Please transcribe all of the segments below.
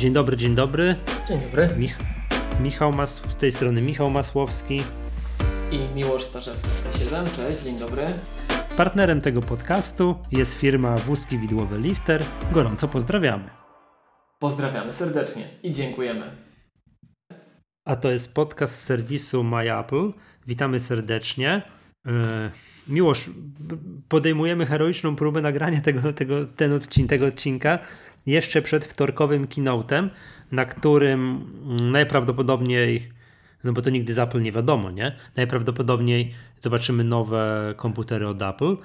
Dzień dobry, dzień dobry. Dzień dobry. Mich Michał Mas z tej strony Michał Masłowski. I Miłosz Starzewski K7. Cześć, dzień dobry. Partnerem tego podcastu jest firma Wózki Widłowe Lifter. Gorąco pozdrawiamy. Pozdrawiamy serdecznie i dziękujemy. A to jest podcast z serwisu MyApple. Witamy serdecznie. Miłosz, podejmujemy heroiczną próbę nagrania tego, tego, ten odcinek, tego odcinka jeszcze przed wtorkowym keynote'em, na którym najprawdopodobniej, no bo to nigdy z Apple nie wiadomo, nie? Najprawdopodobniej zobaczymy nowe komputery od Apple.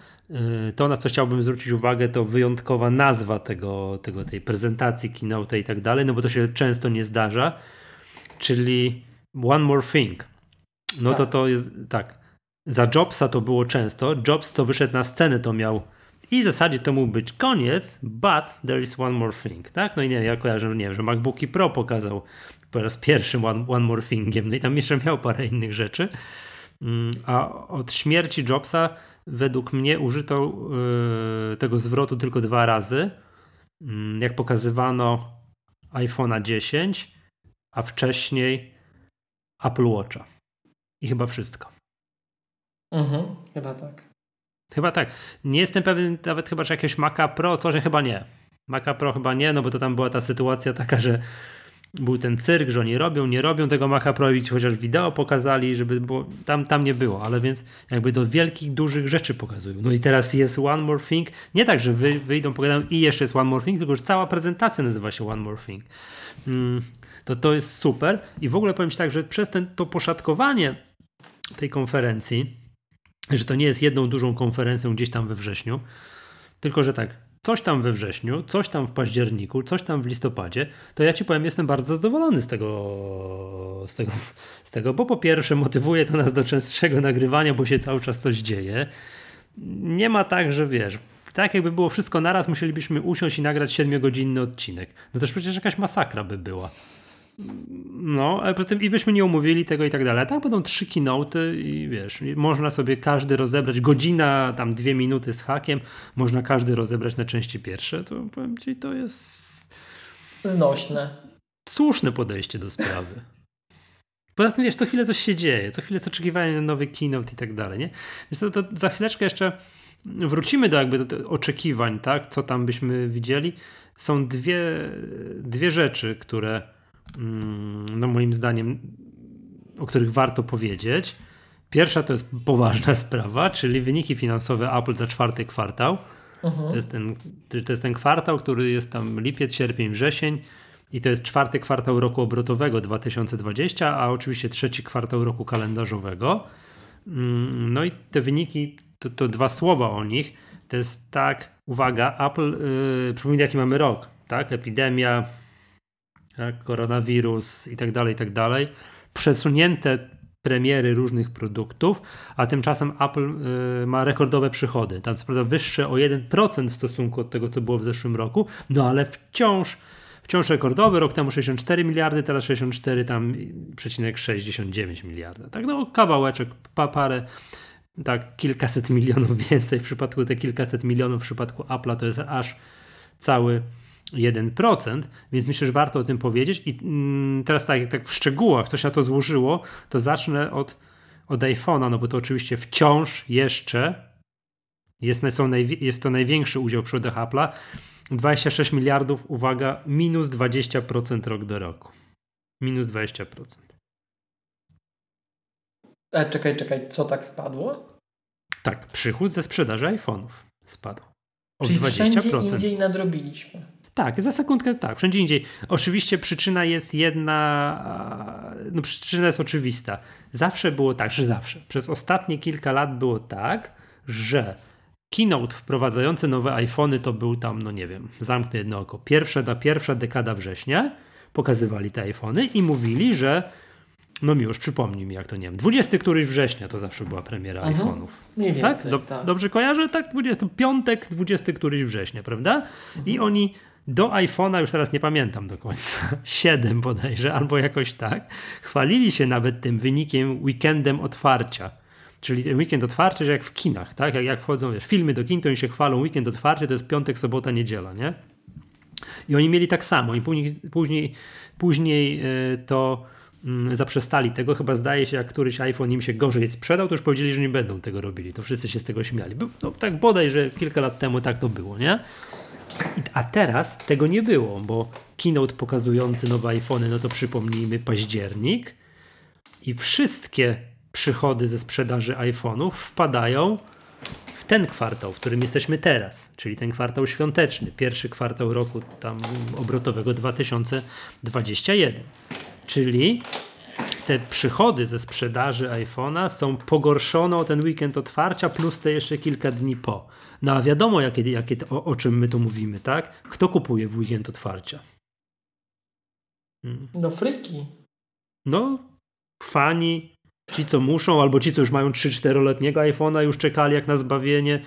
Y, to, na co chciałbym zwrócić uwagę, to wyjątkowa nazwa tego, tego tej prezentacji, keynote i tak dalej, no bo to się często nie zdarza, czyli One More Thing. No tak. to to jest, tak. Za Jobsa to było często. Jobs, co wyszedł na scenę, to miał i w zasadzie to mógł być koniec, but there is one more thing, tak? No i nie, ja kojarzę, nie wiem, że MacBooki Pro pokazał po raz pierwszy one, one more thingiem, no i tam jeszcze miał parę innych rzeczy. Mm, a od śmierci Jobsa według mnie użyto yy, tego zwrotu tylko dwa razy. Yy, jak pokazywano iPhone'a 10, a wcześniej Apple Watcha. I chyba wszystko. Mhm, chyba tak. Chyba tak. Nie jestem pewien nawet chyba, że jakieś Maca Pro, coś chyba nie. Maca Pro chyba nie, no bo to tam była ta sytuacja taka, że był ten cyrk, że oni robią, nie robią tego Maca Pro i chociaż wideo pokazali, żeby było, tam, tam nie było, ale więc jakby do wielkich, dużych rzeczy pokazują. No i teraz jest One More Thing, nie tak, że wy, wyjdą, pogadają i jeszcze jest One More Thing, tylko że cała prezentacja nazywa się One More Thing. Mm, to to jest super i w ogóle powiem Ci tak, że przez ten, to poszatkowanie tej konferencji że to nie jest jedną dużą konferencją gdzieś tam we wrześniu, tylko że tak, coś tam we wrześniu, coś tam w październiku, coś tam w listopadzie, to ja ci powiem, jestem bardzo zadowolony z tego, z tego, z tego bo po pierwsze motywuje to nas do częstszego nagrywania, bo się cały czas coś dzieje. Nie ma tak, że wiesz, tak jakby było wszystko naraz, musielibyśmy usiąść i nagrać 7-godzinny odcinek. No to przecież jakaś masakra by była. No, ale poza tym i byśmy nie umówili tego i tak dalej. Tak będą trzy keynote i wiesz, można sobie każdy rozebrać, godzina, tam dwie minuty z hakiem, można każdy rozebrać na części pierwsze, to powiem ci, to jest... Znośne. Słuszne podejście do sprawy. Poza tym, wiesz, co chwilę coś się dzieje, co chwilę jest oczekiwanie na nowy keynote i tak dalej, nie? Więc to, to za chwileczkę jeszcze wrócimy do jakby do oczekiwań, tak? Co tam byśmy widzieli. Są dwie, dwie rzeczy, które no moim zdaniem, o których warto powiedzieć. Pierwsza to jest poważna sprawa, czyli wyniki finansowe Apple za czwarty kwartał. Uh-huh. To, jest ten, to jest ten kwartał, który jest tam lipiec, sierpień, wrzesień i to jest czwarty kwartał roku obrotowego 2020, a oczywiście trzeci kwartał roku kalendarzowego. Mm, no i te wyniki, to, to dwa słowa o nich. To jest tak, uwaga, Apple, yy, przypomnij jaki mamy rok, tak? Epidemia, tak, koronawirus i tak dalej, i tak dalej, przesunięte premiery różnych produktów, a tymczasem Apple y, ma rekordowe przychody. Tam co prawda wyższe o 1% w stosunku do tego, co było w zeszłym roku, no ale wciąż wciąż rekordowy, rok temu 64 miliardy, teraz 64 tam przecinek 69 miliarda. Tak, no kawałeczek, pa, parę, tak, kilkaset milionów więcej w przypadku te kilkaset milionów w przypadku Apple'a to jest aż cały 1%, więc myślę, że warto o tym powiedzieć. I mm, teraz tak, tak w szczegółach, co się na to złożyło, to zacznę od, od iPhone'a, no bo to oczywiście wciąż jeszcze jest, są jest to największy udział w przychodach Apple'a. 26 miliardów, uwaga, minus 20% rok do roku. Minus 20%. E, czekaj, czekaj, co tak spadło? Tak, przychód ze sprzedaży iPhone'ów spadł. O Czyli 20%. wszędzie indziej nadrobiliśmy. Tak, za sekundkę tak, wszędzie indziej. Oczywiście przyczyna jest jedna, no przyczyna jest oczywista. Zawsze było tak, że zawsze. Przez ostatnie kilka lat było tak, że keynote wprowadzający nowe iPhony to był tam, no nie wiem, zamknę jedno oko, pierwsza, ta pierwsza dekada września, pokazywali te iPhony i mówili, że no już przypomnij mi, jak to nie wiem. 20 któryś września to zawsze była premiera mhm. iPhone'ów. Mniej więcej, tak? Do, tak? Dobrze kojarzę? Tak, 20, piątek, 20 któryś września, prawda? Mhm. I oni do iPhone'a, już teraz nie pamiętam do końca, 7 bodajże, albo jakoś tak, chwalili się nawet tym wynikiem weekendem otwarcia. Czyli ten weekend otwarcia, że jak w kinach, tak? Jak, jak wchodzą wiesz, filmy do kin, to oni się chwalą, weekend otwarcia to jest piątek, sobota, niedziela, nie? I oni mieli tak samo i później, później, później e, to mm, zaprzestali tego. Chyba zdaje się, jak któryś iPhone im się gorzej sprzedał, to już powiedzieli, że nie będą tego robili. To wszyscy się z tego śmiali. No, tak bodaj, że kilka lat temu tak to było, nie? A teraz tego nie było, bo keynote pokazujący nowe iPhony, no to przypomnijmy październik i wszystkie przychody ze sprzedaży iPhone'ów wpadają w ten kwartał, w którym jesteśmy teraz, czyli ten kwartał świąteczny, pierwszy kwartał roku tam obrotowego 2021. Czyli te przychody ze sprzedaży iPhone'a są pogorszone o ten weekend otwarcia plus te jeszcze kilka dni po. No a wiadomo, jakie, jakie, o, o czym my tu mówimy, tak? Kto kupuje w weekend otwarcia? Hmm. No fryki. No, fani, ci co muszą, albo ci co już mają 3-4-letniego iPhone'a, już czekali jak na zbawienie,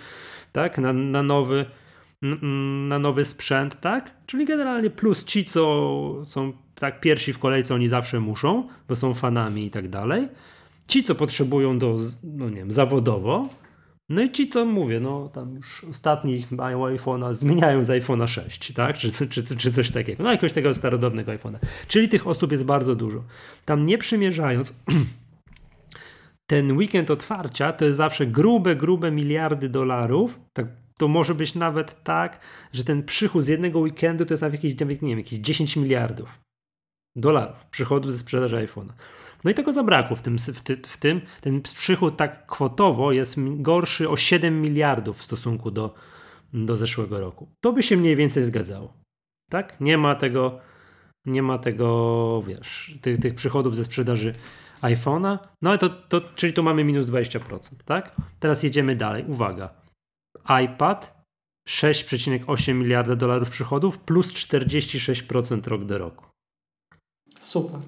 tak? Na, na nowy na nowy sprzęt, tak? Czyli generalnie plus ci, co są tak pierwsi w kolejce, oni zawsze muszą, bo są fanami i tak dalej. Ci, co potrzebują do, no nie wiem, zawodowo, no i ci, co mówię, no tam już ostatni mają iPhone'a, zmieniają z iPhone'a 6, tak? Czy, czy, czy, czy coś takiego. No jakiegoś tego starodawnego iPhone'a. Czyli tych osób jest bardzo dużo. Tam nie przymierzając, ten weekend otwarcia to jest zawsze grube, grube miliardy dolarów. Tak, to może być nawet tak, że ten przychód z jednego weekendu to jest nawet jakieś, nie wiem, jakieś 10 miliardów dolarów przychodu ze sprzedaży iPhone'a. No i tego zabrakło w tym, w, ty, w tym. Ten przychód tak kwotowo jest gorszy o 7 miliardów w stosunku do, do zeszłego roku. To by się mniej więcej zgadzało. Tak? Nie ma tego, nie ma tego, wiesz, tych, tych przychodów ze sprzedaży iPhone'a. No ale to, to, czyli tu mamy minus 20%, tak? Teraz jedziemy dalej. Uwaga. iPad 6,8 miliarda dolarów przychodów plus 46% rok do roku. Super.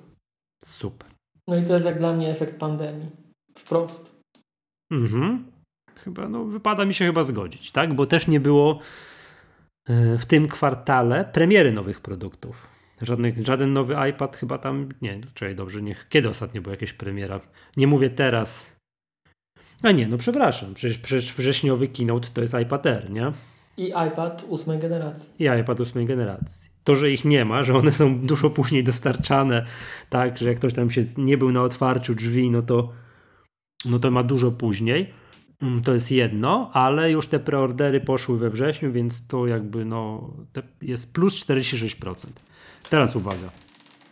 Super. No i to jest jak dla mnie efekt pandemii. Wprost. Mhm. Chyba, no, wypada mi się chyba zgodzić, tak? Bo też nie było e, w tym kwartale premiery nowych produktów. Żadnych, żaden nowy iPad chyba tam, nie, no, czekaj, dobrze, niech, kiedy ostatnio była jakaś premiera? Nie mówię teraz. A nie, no przepraszam, przecież, przecież wrześniowy keynote to jest iPad Air, nie? I iPad ósmej generacji. I iPad ósmej generacji to, że ich nie ma, że one są dużo później dostarczane, tak, że jak ktoś tam się nie był na otwarciu drzwi, no to, no to ma dużo później. Mm, to jest jedno, ale już te preordery poszły we wrześniu, więc to jakby no jest plus 46%. Teraz uwaga,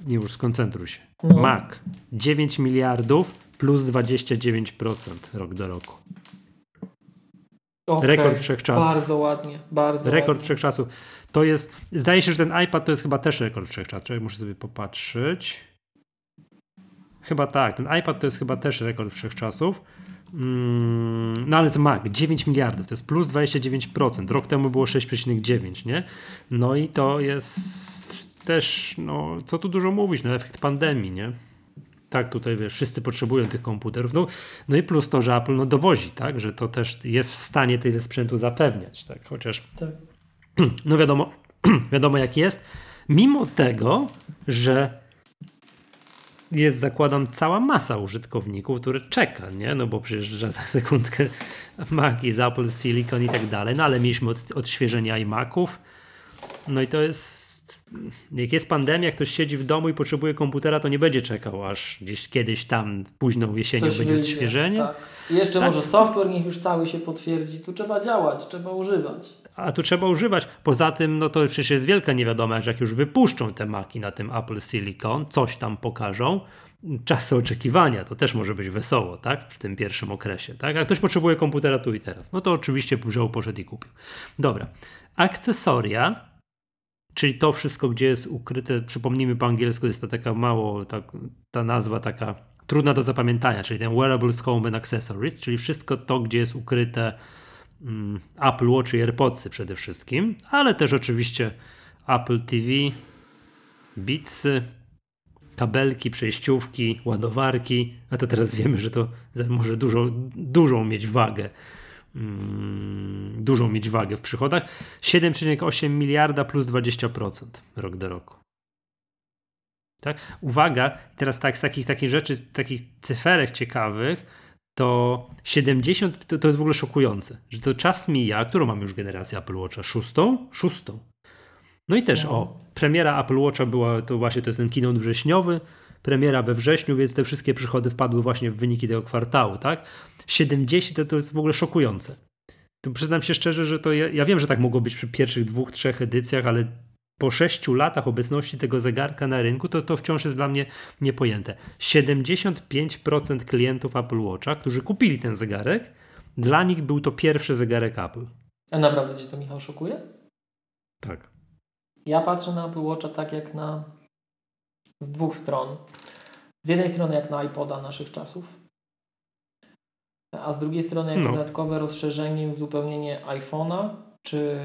nie już skoncentruj się. No. Mac 9 miliardów plus 29% rok do roku. Okay. Rekord wszechczasów. Bardzo ładnie, bardzo Rekord ładnie. wszechczasów. To jest, zdaje się, że ten iPad to jest chyba też rekord wszechczasów. Muszę sobie popatrzeć. Chyba tak, ten iPad to jest chyba też rekord wszechczasów. Mm, no ale to Mac, 9 miliardów, to jest plus 29%. Rok temu było 6,9, nie? No i to jest też, no co tu dużo mówić, no efekt pandemii, nie? Tak, tutaj wiesz, wszyscy potrzebują tych komputerów. No, no i plus to, że Apple no, dowozi, tak, że to też jest w stanie tyle sprzętu zapewniać, tak, chociaż tak. no wiadomo, wiadomo jak jest. Mimo tego, że jest, zakładam, cała masa użytkowników, które czeka, nie? No bo przecież za sekundkę Mac z Apple Silicon i tak dalej, no ale mieliśmy od, odświeżenie iMaców, no i to jest jak jest pandemia, ktoś siedzi w domu i potrzebuje komputera, to nie będzie czekał, aż gdzieś kiedyś tam późną jesienią Coś będzie wyjdzie, odświeżenie. Tak. I jeszcze tak. może software niech już cały się potwierdzi. Tu trzeba działać, trzeba używać. A tu trzeba używać. Poza tym, no to przecież jest wielka niewiadoma, że jak już wypuszczą te maki na tym Apple Silicon, coś tam pokażą, czasy oczekiwania, to też może być wesoło, tak? W tym pierwszym okresie, tak? A ktoś potrzebuje komputera tu i teraz, no to oczywiście wziął, poszedł i kupił. Dobra. Akcesoria Czyli to wszystko, gdzie jest ukryte, przypomnijmy po angielsku, jest to taka mało, ta, ta nazwa taka trudna do zapamiętania, czyli ten Wearables Home and Accessories, czyli wszystko to, gdzie jest ukryte mm, Apple Watch i AirPodsy przede wszystkim, ale też oczywiście Apple TV, Beatsy, kabelki, przejściówki, ładowarki, a to teraz wiemy, że to może dużo, dużą mieć wagę Mm, dużą mieć wagę w przychodach. 7,8 miliarda plus 20% rok do roku. Tak? Uwaga, teraz tak, z takich, takich rzeczy, z takich cyferek ciekawych, to 70, to, to jest w ogóle szokujące, że to czas mija, którą mamy już generację Apple Watcha? Szóstą? Szóstą. No i też, no. o, premiera Apple Watcha była, to właśnie to jest ten keynote wrześniowy, premiera we wrześniu, więc te wszystkie przychody wpadły właśnie w wyniki tego kwartału, tak? 70 to, jest w ogóle szokujące. To przyznam się szczerze, że to ja, ja wiem, że tak mogło być przy pierwszych dwóch, trzech edycjach, ale po sześciu latach obecności tego zegarka na rynku, to to wciąż jest dla mnie niepojęte. 75% klientów Apple Watcha, którzy kupili ten zegarek, dla nich był to pierwszy zegarek Apple. A naprawdę Cię to, Michał, szokuje? Tak. Ja patrzę na Apple Watcha tak jak na z dwóch stron. Z jednej strony jak na iPoda naszych czasów, a z drugiej strony jak no. dodatkowe rozszerzenie, uzupełnienie iPhone'a czy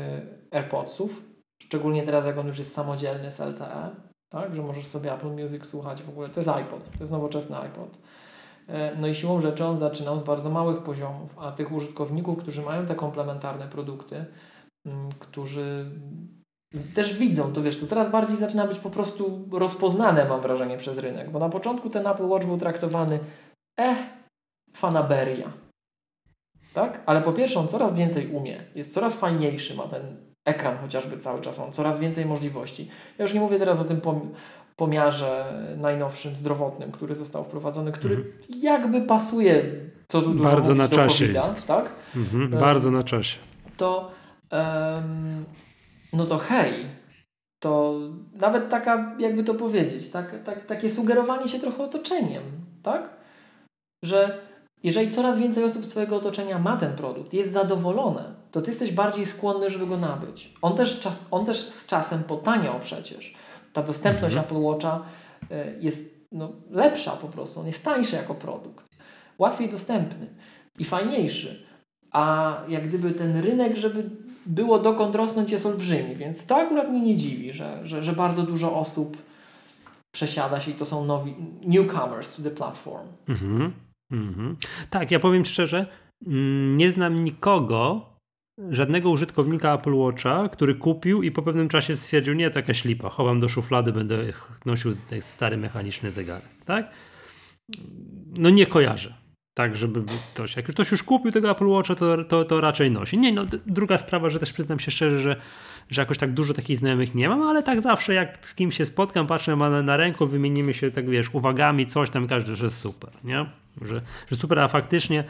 AirPodsów, szczególnie teraz jak on już jest samodzielny z LTE, tak, że możesz sobie Apple Music słuchać w ogóle. To jest iPod, to jest nowoczesny iPod. E, no i siłą rzeczy on zaczynał z bardzo małych poziomów, a tych użytkowników, którzy mają te komplementarne produkty, mm, którzy też widzą, to wiesz, to coraz bardziej zaczyna być po prostu rozpoznane, mam wrażenie, przez rynek, bo na początku ten Apple Watch był traktowany, eh, fanaberia. Tak? Ale po pierwsze on coraz więcej umie, jest coraz fajniejszy, ma ten ekran chociażby cały czas, on coraz więcej możliwości. Ja już nie mówię teraz o tym pomiarze najnowszym, zdrowotnym, który został wprowadzony, który mhm. jakby pasuje, co tu dużo Bardzo na czasie jest. Tak? Mhm, bardzo na czasie. To um, no to hej, to nawet taka, jakby to powiedzieć, tak, tak, takie sugerowanie się trochę otoczeniem, tak? Że jeżeli coraz więcej osób z Twojego otoczenia ma ten produkt, jest zadowolone, to Ty jesteś bardziej skłonny, żeby go nabyć. On też, czas, on też z czasem potaniał przecież. Ta dostępność mhm. Apple Watcha y, jest no, lepsza po prostu, on jest tańszy jako produkt, łatwiej dostępny i fajniejszy. A jak gdyby ten rynek, żeby było dokąd rosnąć jest olbrzymi, więc to akurat mnie nie dziwi, że, że, że bardzo dużo osób przesiada się i to są nowi newcomers to the platform. Mhm, mhm. Tak, ja powiem szczerze, mm, nie znam nikogo, żadnego użytkownika Apple Watcha, który kupił i po pewnym czasie stwierdził, nie, taka ślipa, chowam do szuflady, będę nosił stary mechaniczny zegarek, tak? No nie kojarzę tak, żeby ktoś, jak ktoś już kupił tego Apple Watcha, to, to, to raczej nosi. Nie, no druga sprawa, że też przyznam się szczerze, że, że jakoś tak dużo takich znajomych nie mam, ale tak zawsze jak z kimś się spotkam, patrzę na, na ręku, wymienimy się tak wiesz, uwagami, coś tam, każdy, że super, nie? Że, że super, a faktycznie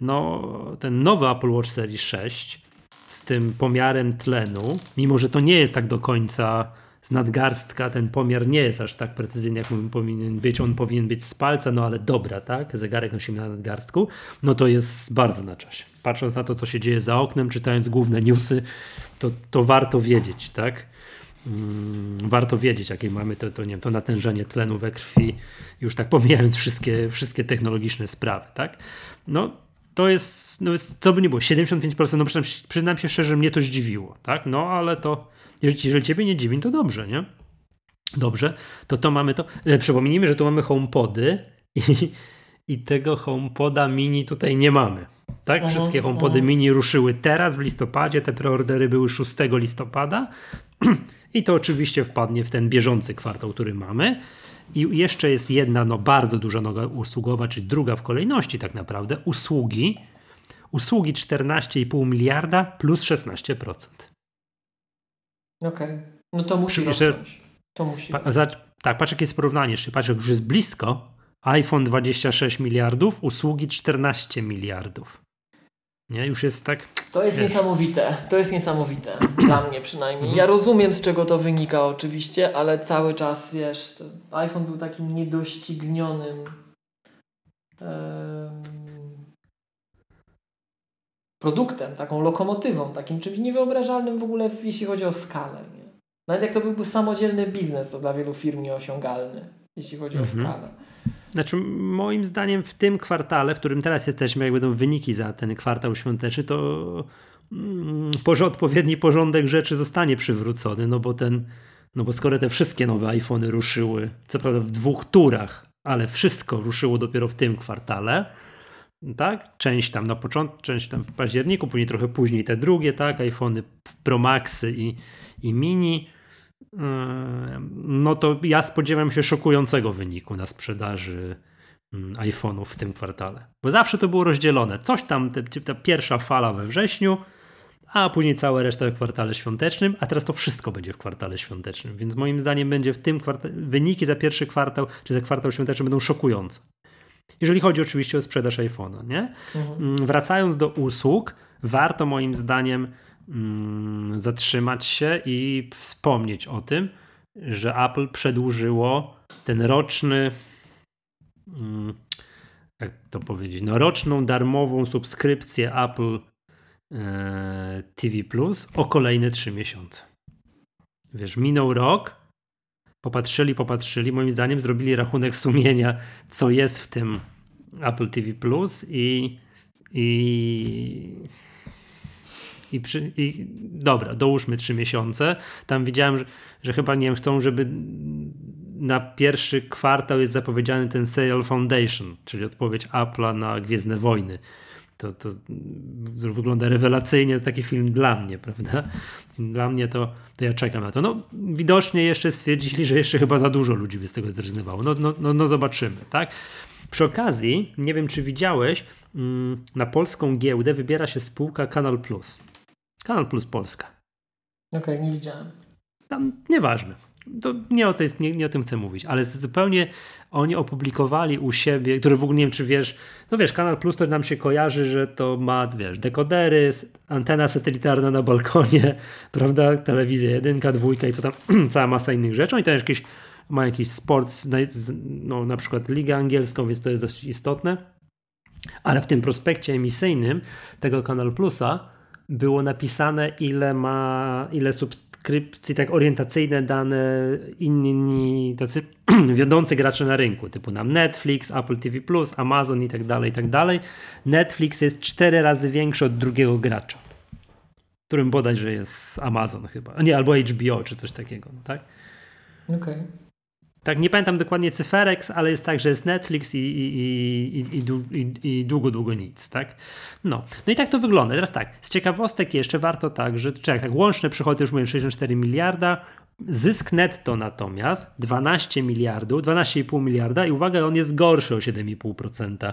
no ten nowy Apple Watch Series 6 z tym pomiarem tlenu, mimo że to nie jest tak do końca z nadgarstka ten pomiar nie jest aż tak precyzyjny, jak powinien być. On powinien być z palca, no ale dobra, tak? Zegarek nosimy na nadgarstku, no to jest bardzo na czasie. Patrząc na to, co się dzieje za oknem, czytając główne newsy, to, to warto wiedzieć, tak? Hmm, warto wiedzieć, jakie mamy to, to, nie wiem, to natężenie tlenu we krwi, już tak pomijając wszystkie, wszystkie technologiczne sprawy, tak? No, to jest, no jest, co by nie było, 75%, no przyznam, przyznam się szczerze, mnie to zdziwiło, tak? No, ale to, jeżeli, jeżeli ciebie nie dziwi, to dobrze, nie? Dobrze, to to mamy to. E, przypomnijmy, że tu mamy HomePody i, i tego HomePoda mini tutaj nie mamy. Tak? Aha, Wszystkie HomePody aha. mini ruszyły teraz w listopadzie, te preordery były 6 listopada i to oczywiście wpadnie w ten bieżący kwartał, który mamy. I jeszcze jest jedna no, bardzo duża noga usługowa, czyli druga w kolejności tak naprawdę, usługi. Usługi 14,5 miliarda plus 16%. Okej. Okay. No to musi Przy, To musi. Pa, za, tak, patrz jakie jest porównanie. Jeszcze patrz, jak już jest blisko. iPhone 26 miliardów, usługi 14 miliardów. Nie, już jest tak. To jest wiesz. niesamowite. To jest niesamowite. Dla mnie przynajmniej. Mhm. Ja rozumiem, z czego to wynika, oczywiście, ale cały czas wiesz, iPhone był takim niedoścignionym. produktem, taką lokomotywą, takim czymś niewyobrażalnym w ogóle, jeśli chodzi o skalę. Nie? Nawet jak to byłby samodzielny biznes, to dla wielu firm nieosiągalny, jeśli chodzi mhm. o skalę. Znaczy, moim zdaniem w tym kwartale, w którym teraz jesteśmy, jak będą wyniki za ten kwartał świąteczny, to mm, odpowiedni porządek rzeczy zostanie przywrócony, no bo ten, no bo skoro te wszystkie nowe iPhony ruszyły, co prawda w dwóch turach, ale wszystko ruszyło dopiero w tym kwartale, tak? Część tam na początku, część tam w październiku, później trochę później te drugie, tak? iPhony Pro Maxy i, i Mini. Yy, no to ja spodziewam się szokującego wyniku na sprzedaży mm, iPhone'ów w tym kwartale. Bo zawsze to było rozdzielone. Coś tam, ta pierwsza fala we wrześniu, a później cała reszta w kwartale świątecznym, a teraz to wszystko będzie w kwartale świątecznym, więc moim zdaniem będzie w tym kwartale, wyniki za pierwszy kwartał, czy za kwartał świąteczny będą szokujące. Jeżeli chodzi oczywiście o sprzedaż iPhone'a, nie? Mhm. Mm, wracając do usług, warto moim zdaniem zatrzymać się i wspomnieć o tym, że Apple przedłużyło ten roczny mm, jak to powiedzieć, no roczną darmową subskrypcję Apple e, TV Plus o kolejne 3 miesiące. Wiesz, minął rok, popatrzyli, popatrzyli, moim zdaniem zrobili rachunek sumienia, co jest w tym Apple TV Plus i i i, przy, i dobra, dołóżmy 3 miesiące. Tam widziałem, że, że chyba nie wiem, chcą, żeby na pierwszy kwartał jest zapowiedziany ten Serial Foundation, czyli odpowiedź Apple'a na Gwiezdne Wojny. To, to, to wygląda rewelacyjnie, taki film dla mnie, prawda? Dla mnie to, to ja czekam na to. No, widocznie jeszcze stwierdzili, że jeszcze chyba za dużo ludzi by z tego zrezygnowało. No, no, no, no zobaczymy, tak? Przy okazji, nie wiem czy widziałeś, mm, na polską giełdę wybiera się spółka Kanal Plus. Kanal Plus Polska. Okej, okay, nie widziałem. Tam nieważne to nie o, to jest, nie, nie o tym chcę mówić, ale zupełnie oni opublikowali u siebie, który w ogóle nie wiem, czy wiesz, no wiesz, Kanal Plus to nam się kojarzy, że to ma, wiesz, dekodery, antena satelitarna na balkonie, prawda, telewizja jedynka, dwójka i co tam, cała masa innych rzeczy. Oni tam jakieś, ma jakiś sport, no na przykład ligę angielską, więc to jest dość istotne. Ale w tym prospekcie emisyjnym tego Kanal Plusa było napisane, ile ma, ile subskrypcji, tak orientacyjne dane inni tacy wiodący gracze na rynku, typu nam Netflix, Apple TV+, Amazon i tak dalej, i tak dalej. Netflix jest cztery razy większy od drugiego gracza, którym bodajże jest Amazon chyba, nie, albo HBO czy coś takiego, tak? Okej. Okay. Tak, nie pamiętam dokładnie cyferek, ale jest tak, że jest Netflix i, i, i, i, długo, długo nic, tak? No. no i tak to wygląda. Teraz tak, z ciekawostek jeszcze warto tak, że czy jak tak, łączne przychody już mówię 64 miliarda, zysk netto natomiast 12 miliardów, 12,5 miliarda i uwaga, on jest gorszy o 7,5%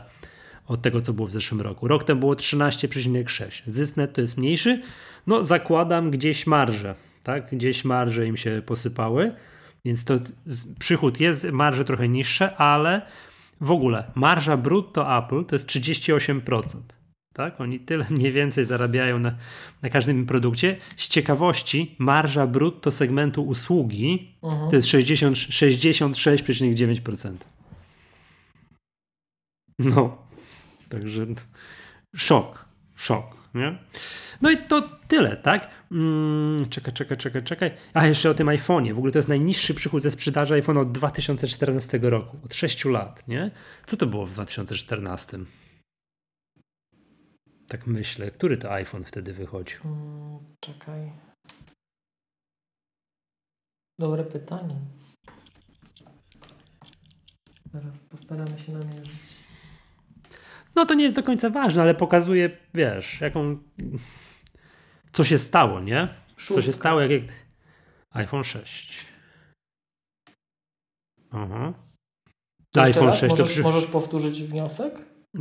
od tego, co było w zeszłym roku. Rok temu było 13,6. Zysk netto jest mniejszy. No zakładam gdzieś marże, tak? Gdzieś marże im się posypały. Więc to przychód jest, marże trochę niższe, ale w ogóle marża brutto Apple to jest 38%. Tak? Oni tyle mniej więcej zarabiają na, na każdym produkcie. Z ciekawości, marża brutto segmentu usługi uh-huh. to jest 60, 66,9%. No, także szok, szok. Nie? No i to tyle, tak? Hmm, czekaj, czekaj, czekaj, czekaj. A jeszcze o tym iPhone'ie. W ogóle to jest najniższy przychód ze sprzedaży iPhone'a od 2014 roku, od 6 lat, nie? Co to było w 2014? Tak myślę. Który to iPhone wtedy wychodził? Hmm, czekaj. Dobre pytanie. Teraz postaramy się namierzyć. No to nie jest do końca ważne, ale pokazuje, wiesz, jaką co się stało, nie? Co się stało, jak, iPhone 6. Aha. iPhone raz? 6 możesz, przy... możesz powtórzyć wniosek?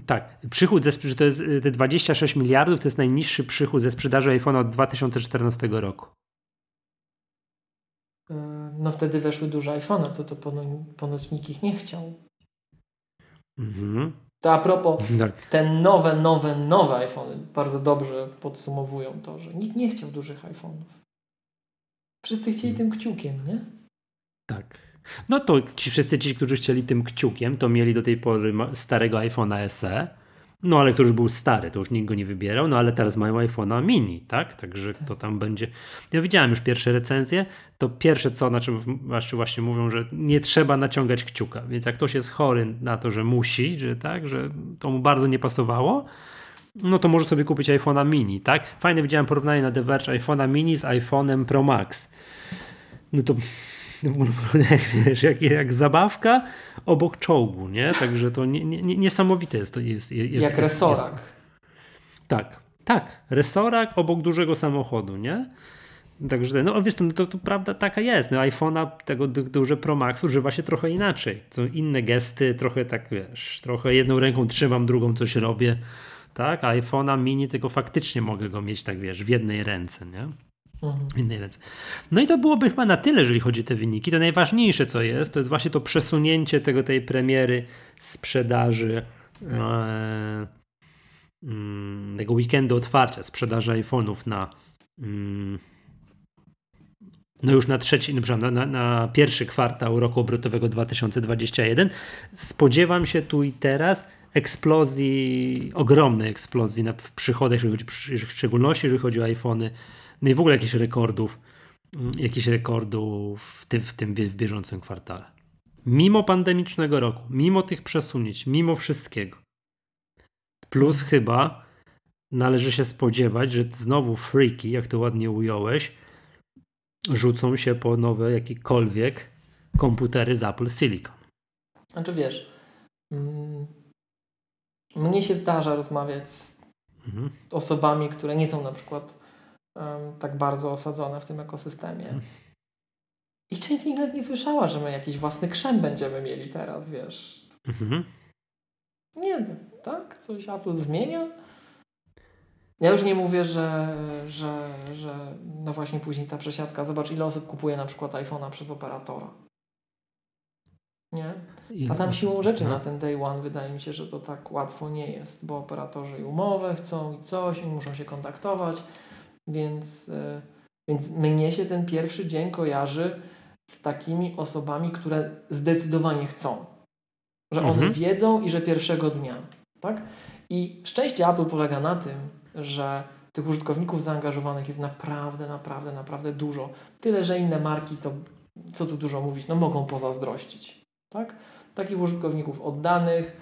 Tak, przychód ze sprzedaży, to jest te 26 miliardów, to jest najniższy przychód ze sprzedaży iPhone'a od 2014 roku. Yy, no wtedy weszły duże iPhone'y, co to ponoć, ponoć nikt ich nie chciał. Mhm. To a propos, tak. te nowe, nowe, nowe iPhony bardzo dobrze podsumowują to, że nikt nie chciał dużych iPhone'ów. Wszyscy chcieli tym kciukiem, nie? Tak. No to ci wszyscy ci, którzy chcieli tym kciukiem, to mieli do tej pory starego iPhone'a SE no ale który już był stary, to już nikt go nie wybierał, no ale teraz mają iPhone'a mini, tak? Także to tam będzie. Ja widziałem już pierwsze recenzje, to pierwsze co, na czym właśnie, mówią, że nie trzeba naciągać kciuka, więc jak ktoś jest chory na to, że musi, że tak, że to mu bardzo nie pasowało, no to może sobie kupić iPhone'a mini, tak? Fajne widziałem porównanie na The Verge iPhone'a mini z iPhone'em Pro Max. No to jak, wiesz, jak, jak zabawka obok czołgu, nie? Także to nie, nie, niesamowite jest to. Jest, jest, jak jest, resorak. Jest, tak, tak. Resorak obok dużego samochodu, nie? Także, no wiesz, to, to, to prawda taka jest. No, iPhone'a tego duże Pro Max używa się trochę inaczej. Są inne gesty, trochę tak, wiesz, trochę jedną ręką trzymam, drugą coś robię. tak? IPhone'a mini tylko faktycznie mogę go mieć, tak wiesz, w jednej ręce, nie? Mhm. W innej ręce. No i to byłoby chyba na tyle, jeżeli chodzi o te wyniki. To najważniejsze, co jest, to jest właśnie to przesunięcie tego, tej premiery sprzedaży e, mm, tego weekendu otwarcia, sprzedaży iPhone'ów na mm, no już na trzeci, na, na, na, pierwszy kwartał roku obrotowego 2021. Spodziewam się tu i teraz eksplozji, ogromnej eksplozji na, w przychodach, jeżeli chodzi, w szczególności jeżeli chodzi o iPhony, no i w ogóle jakichś rekordów, mm, jakichś rekordów w tym, w tym w bieżącym kwartale. Mimo pandemicznego roku, mimo tych przesunięć, mimo wszystkiego. Plus chyba należy się spodziewać, że znowu freaky, jak to ładnie ująłeś, rzucą się po nowe jakiekolwiek komputery z Apple Silicon. Znaczy wiesz, mm, mnie się zdarza rozmawiać z mhm. osobami, które nie są na przykład tak bardzo osadzone w tym ekosystemie. Mhm. I część z nich nawet nie słyszała, że my jakiś własny krzem będziemy mieli teraz, wiesz. Mhm. Nie, tak? Coś Apple zmienia? Ja już nie mówię, że, że, że no właśnie później ta przesiadka. Zobacz, ile osób kupuje na przykład iPhone'a przez operatora. Nie? A tam siłą rzeczy na ten day one wydaje mi się, że to tak łatwo nie jest, bo operatorzy i umowę chcą i coś, i muszą się kontaktować, więc, yy, więc mnie się ten pierwszy dzień kojarzy z takimi osobami, które zdecydowanie chcą. Że one mhm. wiedzą i że pierwszego dnia. Tak? I szczęście Apple polega na tym, że tych użytkowników zaangażowanych jest naprawdę, naprawdę, naprawdę dużo. Tyle, że inne marki to, co tu dużo mówić, no mogą pozazdrościć. Tak? Takich użytkowników oddanych,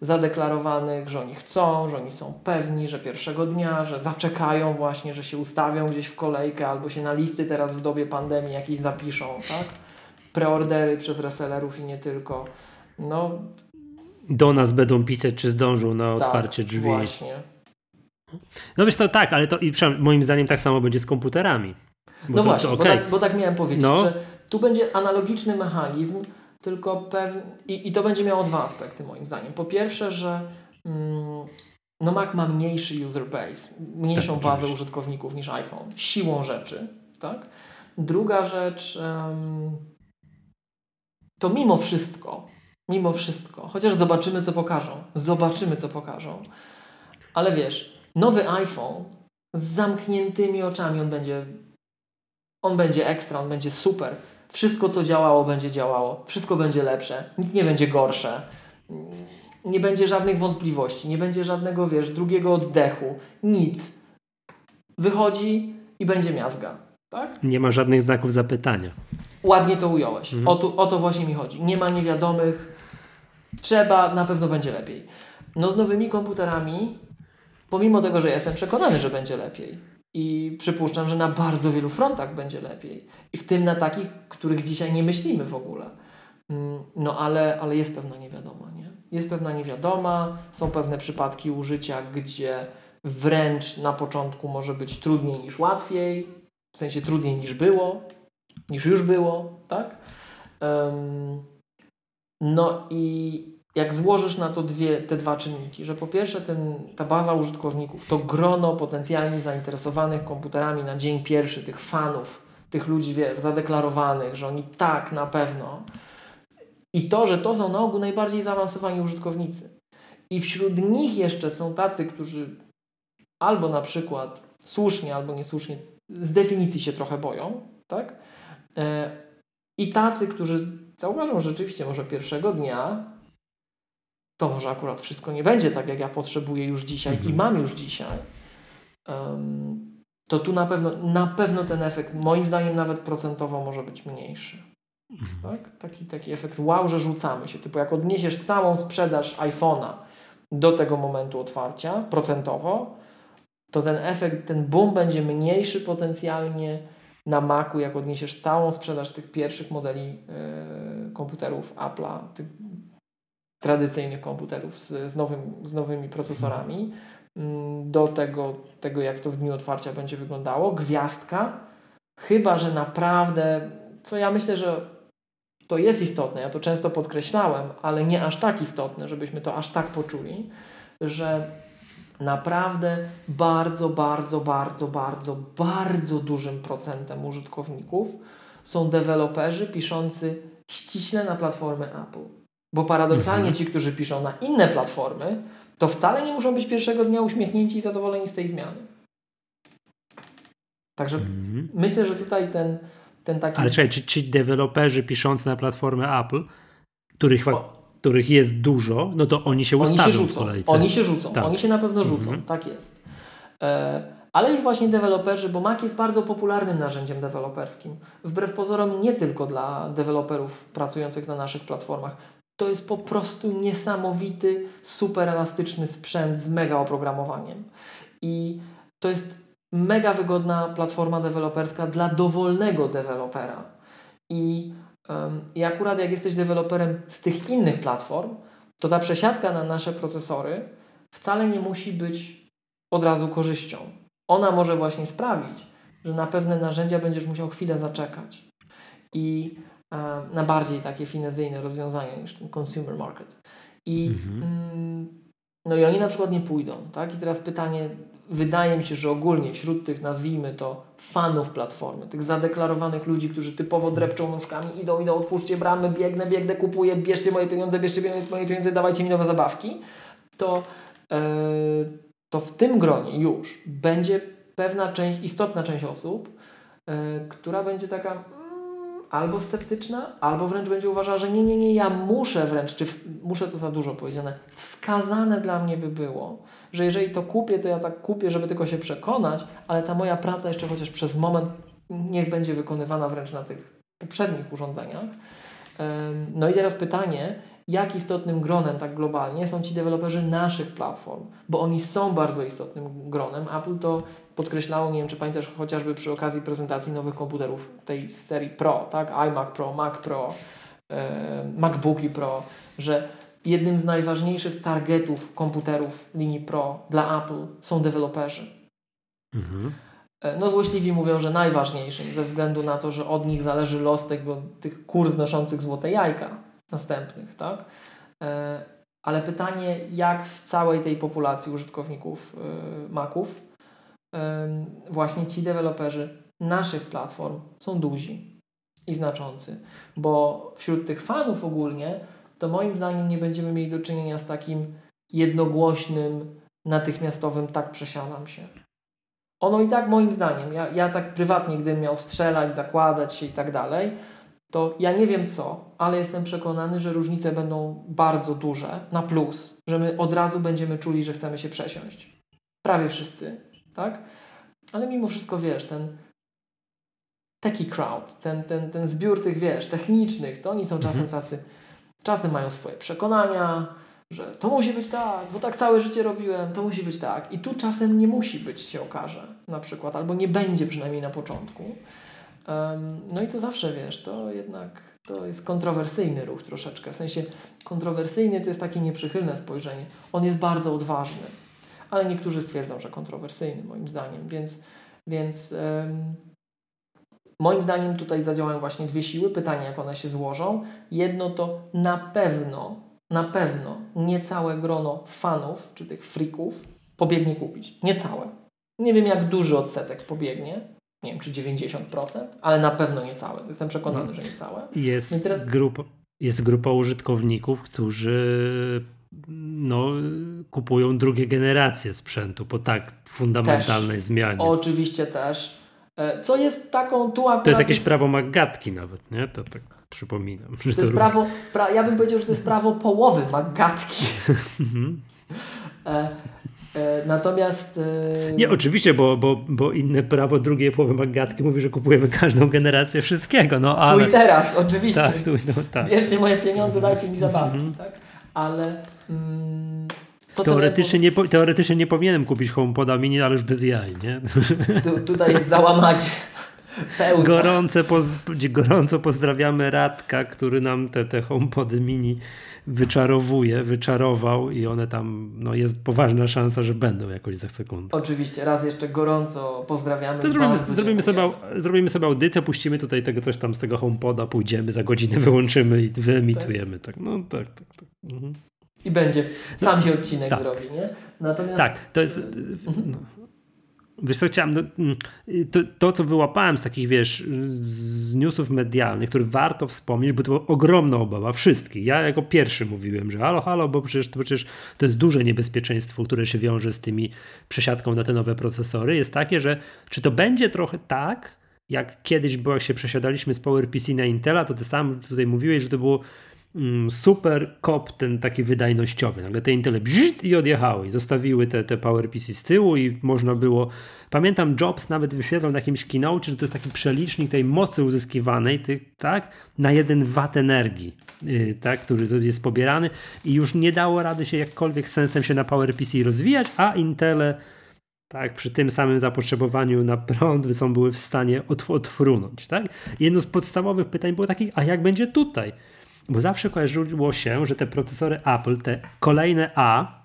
zadeklarowanych, że oni chcą, że oni są pewni, że pierwszego dnia, że zaczekają właśnie, że się ustawią gdzieś w kolejkę albo się na listy teraz w dobie pandemii jakieś zapiszą, tak? Preordery przez resellerów i nie tylko. No, Do nas będą pisać, czy zdążą na tak, otwarcie drzwi. Właśnie. No wiesz to tak, ale to i moim zdaniem tak samo będzie z komputerami. no to, właśnie, to, okay. bo, tak, bo, tak, miałem powiedzieć, no. że tu będzie analogiczny mechanizm, tylko pewnie i, i to będzie miało dwa aspekty moim zdaniem. Po pierwsze, że mm, no Mac ma mniejszy user base, mniejszą tak, bazę użytkowników niż iPhone, siłą rzeczy, tak? Druga rzecz um, to mimo wszystko, mimo wszystko, chociaż zobaczymy co pokażą, zobaczymy co pokażą, ale wiesz, nowy iPhone z zamkniętymi oczami, on będzie, on będzie ekstra, on będzie super. Wszystko, co działało, będzie działało. Wszystko będzie lepsze. Nic nie będzie gorsze. Nie będzie żadnych wątpliwości. Nie będzie żadnego, wiesz, drugiego oddechu. Nic. Wychodzi i będzie miazga. Tak? Nie ma żadnych znaków zapytania. Ładnie to ująłeś. Mhm. O, to, o to właśnie mi chodzi. Nie ma niewiadomych. Trzeba, na pewno będzie lepiej. No z nowymi komputerami Pomimo tego, że jestem przekonany, że będzie lepiej. I przypuszczam, że na bardzo wielu frontach będzie lepiej. I w tym na takich, których dzisiaj nie myślimy w ogóle. Mm, no ale, ale jest pewna niewiadoma, nie? Jest pewna niewiadoma, są pewne przypadki użycia, gdzie wręcz na początku może być trudniej niż łatwiej, w sensie trudniej niż było, niż już było, tak? Um, no i jak złożysz na to dwie, te dwa czynniki, że po pierwsze ten, ta baza użytkowników, to grono potencjalnie zainteresowanych komputerami na dzień pierwszy, tych fanów, tych ludzi wiesz, zadeklarowanych, że oni tak na pewno. I to, że to są na ogół najbardziej zaawansowani użytkownicy. I wśród nich jeszcze są tacy, którzy albo na przykład słusznie, albo niesłusznie z definicji się trochę boją, tak? E, I tacy, którzy zauważą, rzeczywiście może pierwszego dnia to może akurat wszystko nie będzie tak, jak ja potrzebuję już dzisiaj mhm. i mam już dzisiaj, um, to tu na pewno, na pewno ten efekt, moim zdaniem nawet procentowo może być mniejszy. Mhm. Tak? Taki, taki efekt wow, że rzucamy się. Typu jak odniesiesz całą sprzedaż iPhone'a do tego momentu otwarcia procentowo, to ten efekt, ten boom będzie mniejszy potencjalnie na Macu, jak odniesiesz całą sprzedaż tych pierwszych modeli yy, komputerów Apple'a, tych tradycyjnych komputerów z, z, nowym, z nowymi procesorami mm, do tego, tego, jak to w dniu otwarcia będzie wyglądało. Gwiazdka, chyba że naprawdę, co ja myślę, że to jest istotne, ja to często podkreślałem, ale nie aż tak istotne, żebyśmy to aż tak poczuli, że naprawdę bardzo, bardzo, bardzo, bardzo, bardzo dużym procentem użytkowników są deweloperzy piszący ściśle na platformę Apple. Bo paradoksalnie mhm. ci, którzy piszą na inne platformy, to wcale nie muszą być pierwszego dnia uśmiechnięci i zadowoleni z tej zmiany. Także mhm. myślę, że tutaj ten, ten taki... Ale czekaj, czy ci deweloperzy piszący na platformę Apple, których, o. których jest dużo, no to oni się ustawią oni się rzucą. w kolejce. Oni się rzucą, tak. oni się na pewno rzucą, mhm. tak jest. E, ale już właśnie deweloperzy, bo Mac jest bardzo popularnym narzędziem deweloperskim. Wbrew pozorom nie tylko dla deweloperów pracujących na naszych platformach. To jest po prostu niesamowity, super elastyczny sprzęt z mega oprogramowaniem. I to jest mega wygodna platforma deweloperska dla dowolnego dewelopera. I, um, I akurat jak jesteś deweloperem z tych innych platform, to ta przesiadka na nasze procesory wcale nie musi być od razu korzyścią. Ona może właśnie sprawić, że na pewne narzędzia będziesz musiał chwilę zaczekać. I na bardziej takie finezyjne rozwiązania niż ten consumer market. I, mhm. mm, no i oni na przykład nie pójdą. Tak? I teraz pytanie, wydaje mi się, że ogólnie wśród tych, nazwijmy to, fanów platformy, tych zadeklarowanych ludzi, którzy typowo drepczą nóżkami, idą, idą, otwórzcie bramy, biegnę, biegnę, kupuję, bierzcie moje pieniądze, bierzcie moje pieniądze, dawajcie mi nowe zabawki, to, yy, to w tym gronie już będzie pewna część, istotna część osób, yy, która będzie taka albo sceptyczna, albo wręcz będzie uważała, że nie, nie, nie, ja muszę wręcz, czy w, muszę to za dużo powiedziane, wskazane dla mnie by było, że jeżeli to kupię, to ja tak kupię, żeby tylko się przekonać, ale ta moja praca jeszcze chociaż przez moment niech będzie wykonywana wręcz na tych poprzednich urządzeniach. No i teraz pytanie, jak istotnym gronem tak globalnie są ci deweloperzy naszych platform, bo oni są bardzo istotnym gronem. Apple to podkreślało, nie wiem czy pamiętasz, chociażby przy okazji prezentacji nowych komputerów tej serii Pro, tak? iMac Pro, Mac Pro, MacBooki Pro, że jednym z najważniejszych targetów komputerów linii Pro dla Apple są deweloperzy. Mhm. E, no złośliwi mówią, że najważniejszym ze względu na to, że od nich zależy los tego, tych kur znoszących złote jajka następnych, tak? E, ale pytanie, jak w całej tej populacji użytkowników e, Maców właśnie ci deweloperzy naszych platform są duzi i znaczący, bo wśród tych fanów ogólnie to moim zdaniem nie będziemy mieli do czynienia z takim jednogłośnym, natychmiastowym tak przesiadam się. Ono i tak moim zdaniem, ja, ja tak prywatnie, gdybym miał strzelać, zakładać się i tak dalej, to ja nie wiem co, ale jestem przekonany, że różnice będą bardzo duże na plus, że my od razu będziemy czuli, że chcemy się przesiąść. Prawie wszyscy, tak? Ale mimo wszystko wiesz, ten taki crowd, ten, ten, ten zbiór tych, wiesz, technicznych, to oni są czasem mhm. tacy Czasem mają swoje przekonania, że to musi być tak, bo tak całe życie robiłem, to musi być tak. I tu czasem nie musi być, się okaże, na przykład, albo nie będzie przynajmniej na początku. No i to zawsze wiesz, to jednak to jest kontrowersyjny ruch troszeczkę. W sensie kontrowersyjny to jest takie nieprzychylne spojrzenie. On jest bardzo odważny, ale niektórzy stwierdzą, że kontrowersyjny, moim zdaniem, więc, więc um, Moim zdaniem tutaj zadziałają właśnie dwie siły. Pytanie, jak one się złożą. Jedno to na pewno, na pewno niecałe grono fanów, czy tych freaków, pobiegnie kupić. Niecałe. Nie wiem, jak duży odsetek pobiegnie. Nie wiem, czy 90%, ale na pewno niecałe. Jestem przekonany, no. że niecałe. Jest, no teraz... grupa, jest grupa użytkowników, którzy no, kupują drugie generacje sprzętu po tak fundamentalnej też. zmianie. Oczywiście też. E, co jest taką tu To jest jakieś prawo Magatki nawet, nie? To tak przypominam. to, to jest prawo, pra, ja bym powiedział, że to jest prawo połowy Magatki. E, natomiast. E... Nie, oczywiście, bo, bo, bo inne prawo drugiej połowy Magatki mówi, że kupujemy każdą generację wszystkiego. No, ale... Tu i teraz, oczywiście. Tak, tu, no, tak. Bierzcie moje pieniądze, dajcie mi zabawki. Mhm. Tak? Ale. Mm, to, teoretycznie, nie, teoretycznie nie powinienem kupić HomePoda mini, ale już bez jaj, nie? Tu, tutaj jest załamanie. Gorące poz, gorąco pozdrawiamy Radka, który nam te, te HomePody mini wyczarowuje, wyczarował i one tam, no jest poważna szansa, że będą jakoś za sekundę. Oczywiście, raz jeszcze gorąco pozdrawiamy. To zrobimy, zrobimy, sobie, zrobimy sobie audycję, puścimy tutaj tego coś tam z tego HomePoda, pójdziemy, za godzinę wyłączymy i wyemitujemy. Tak, tak no tak, tak. tak. Mhm. I będzie. Sam się odcinek tak. zrobi, nie? Natomiast... Tak, to jest... No. Wiesz co, chciałem, no, mm, to, to, co wyłapałem z takich, wiesz, z newsów medialnych, które warto wspomnieć, bo to była ogromna obawa wszystkich. Ja jako pierwszy mówiłem, że halo, halo, bo przecież, to, przecież to jest duże niebezpieczeństwo, które się wiąże z tymi przesiadką na te nowe procesory, jest takie, że czy to będzie trochę tak, jak kiedyś było, jak się przesiadaliśmy z PowerPC na Intela, to ty sam tutaj mówiłeś, że to było super kop ten taki wydajnościowy. Nagle te Intele bzzt i odjechały i zostawiły te, te PowerPC z tyłu i można było... Pamiętam Jobs nawet wyświetlał na jakimś keynote, że to jest taki przelicznik tej mocy uzyskiwanej tych, tak, na jeden watt energii, yy, tak, który jest pobierany i już nie dało rady się jakkolwiek sensem się na PowerPC rozwijać, a Intele tak, przy tym samym zapotrzebowaniu na prąd są były w stanie otw otfrunąć. Tak? Jedno z podstawowych pytań było takich, a jak będzie tutaj? Bo zawsze kojarzyło się, że te procesory Apple, te kolejne A,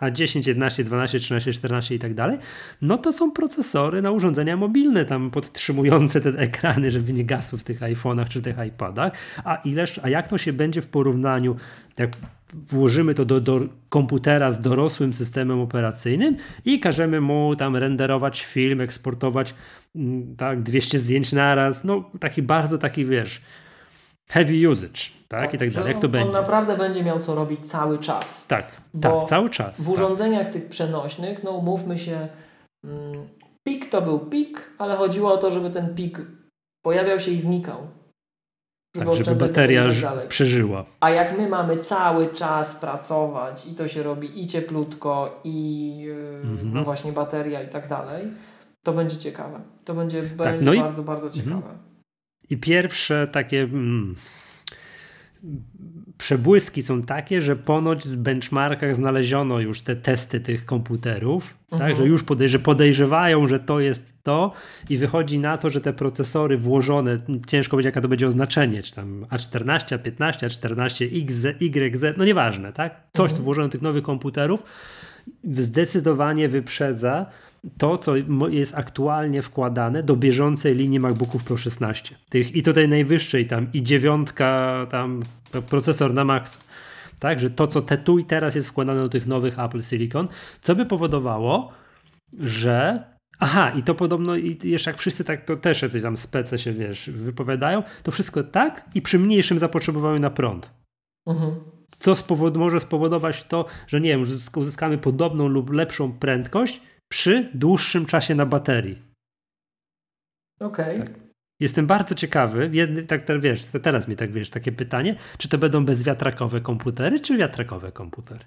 a10, 11, 12, 13, 14 i tak dalej, no to są procesory na urządzenia mobilne, tam podtrzymujące te ekrany, żeby nie gasły w tych iPhone'ach czy tych iPadach. A ileż, a jak to się będzie w porównaniu, jak włożymy to do, do komputera z dorosłym systemem operacyjnym i każemy mu tam renderować film, eksportować mm, tak 200 zdjęć naraz, no taki bardzo taki, wiesz, heavy usage, tak, tak i tak dalej. Jak to on, będzie? On naprawdę będzie miał co robić cały czas. Tak, tak, cały czas. W tak. urządzeniach tych przenośnych, no umówmy się, mm, pik to był pik, ale chodziło o to, żeby ten pik pojawiał się i znikał. Żeby, tak, żeby bateria tak przeżyła. A jak my mamy cały czas pracować i to się robi i cieplutko, i yy, mhm. no właśnie bateria i tak dalej, to będzie ciekawe. To będzie, tak, będzie no bardzo, i... bardzo mhm. ciekawe. I pierwsze takie mm, przebłyski są takie, że ponoć w benchmarkach znaleziono już te testy tych komputerów, tak, mhm. że już podejrze, podejrzewają, że to jest to i wychodzi na to, że te procesory włożone, ciężko powiedzieć jaka to będzie oznaczenie, czy tam A14, A15, A14, XZ, YZ, no nieważne, tak? Coś mhm. włożone do tych nowych komputerów zdecydowanie wyprzedza to, co jest aktualnie wkładane do bieżącej linii MacBooków Pro 16. Tych, I tutaj najwyższej tam i dziewiątka, tam procesor na max. Tak, że to, co te tu i teraz jest wkładane do tych nowych Apple Silicon, co by powodowało, że Aha, i to podobno, i jeszcze jak wszyscy tak, to też jacyś tam spece się, wiesz, wypowiadają, to wszystko tak i przy mniejszym zapotrzebowaniu na prąd. Mhm. Co spowod może spowodować to, że nie wiem, uzyskamy podobną lub lepszą prędkość, przy dłuższym czasie na baterii. Okej. Okay. Tak. Jestem bardzo ciekawy, jedny, tak, tak wiesz, teraz mi tak wiesz, takie pytanie, czy to będą bezwiatrakowe komputery, czy wiatrakowe komputery?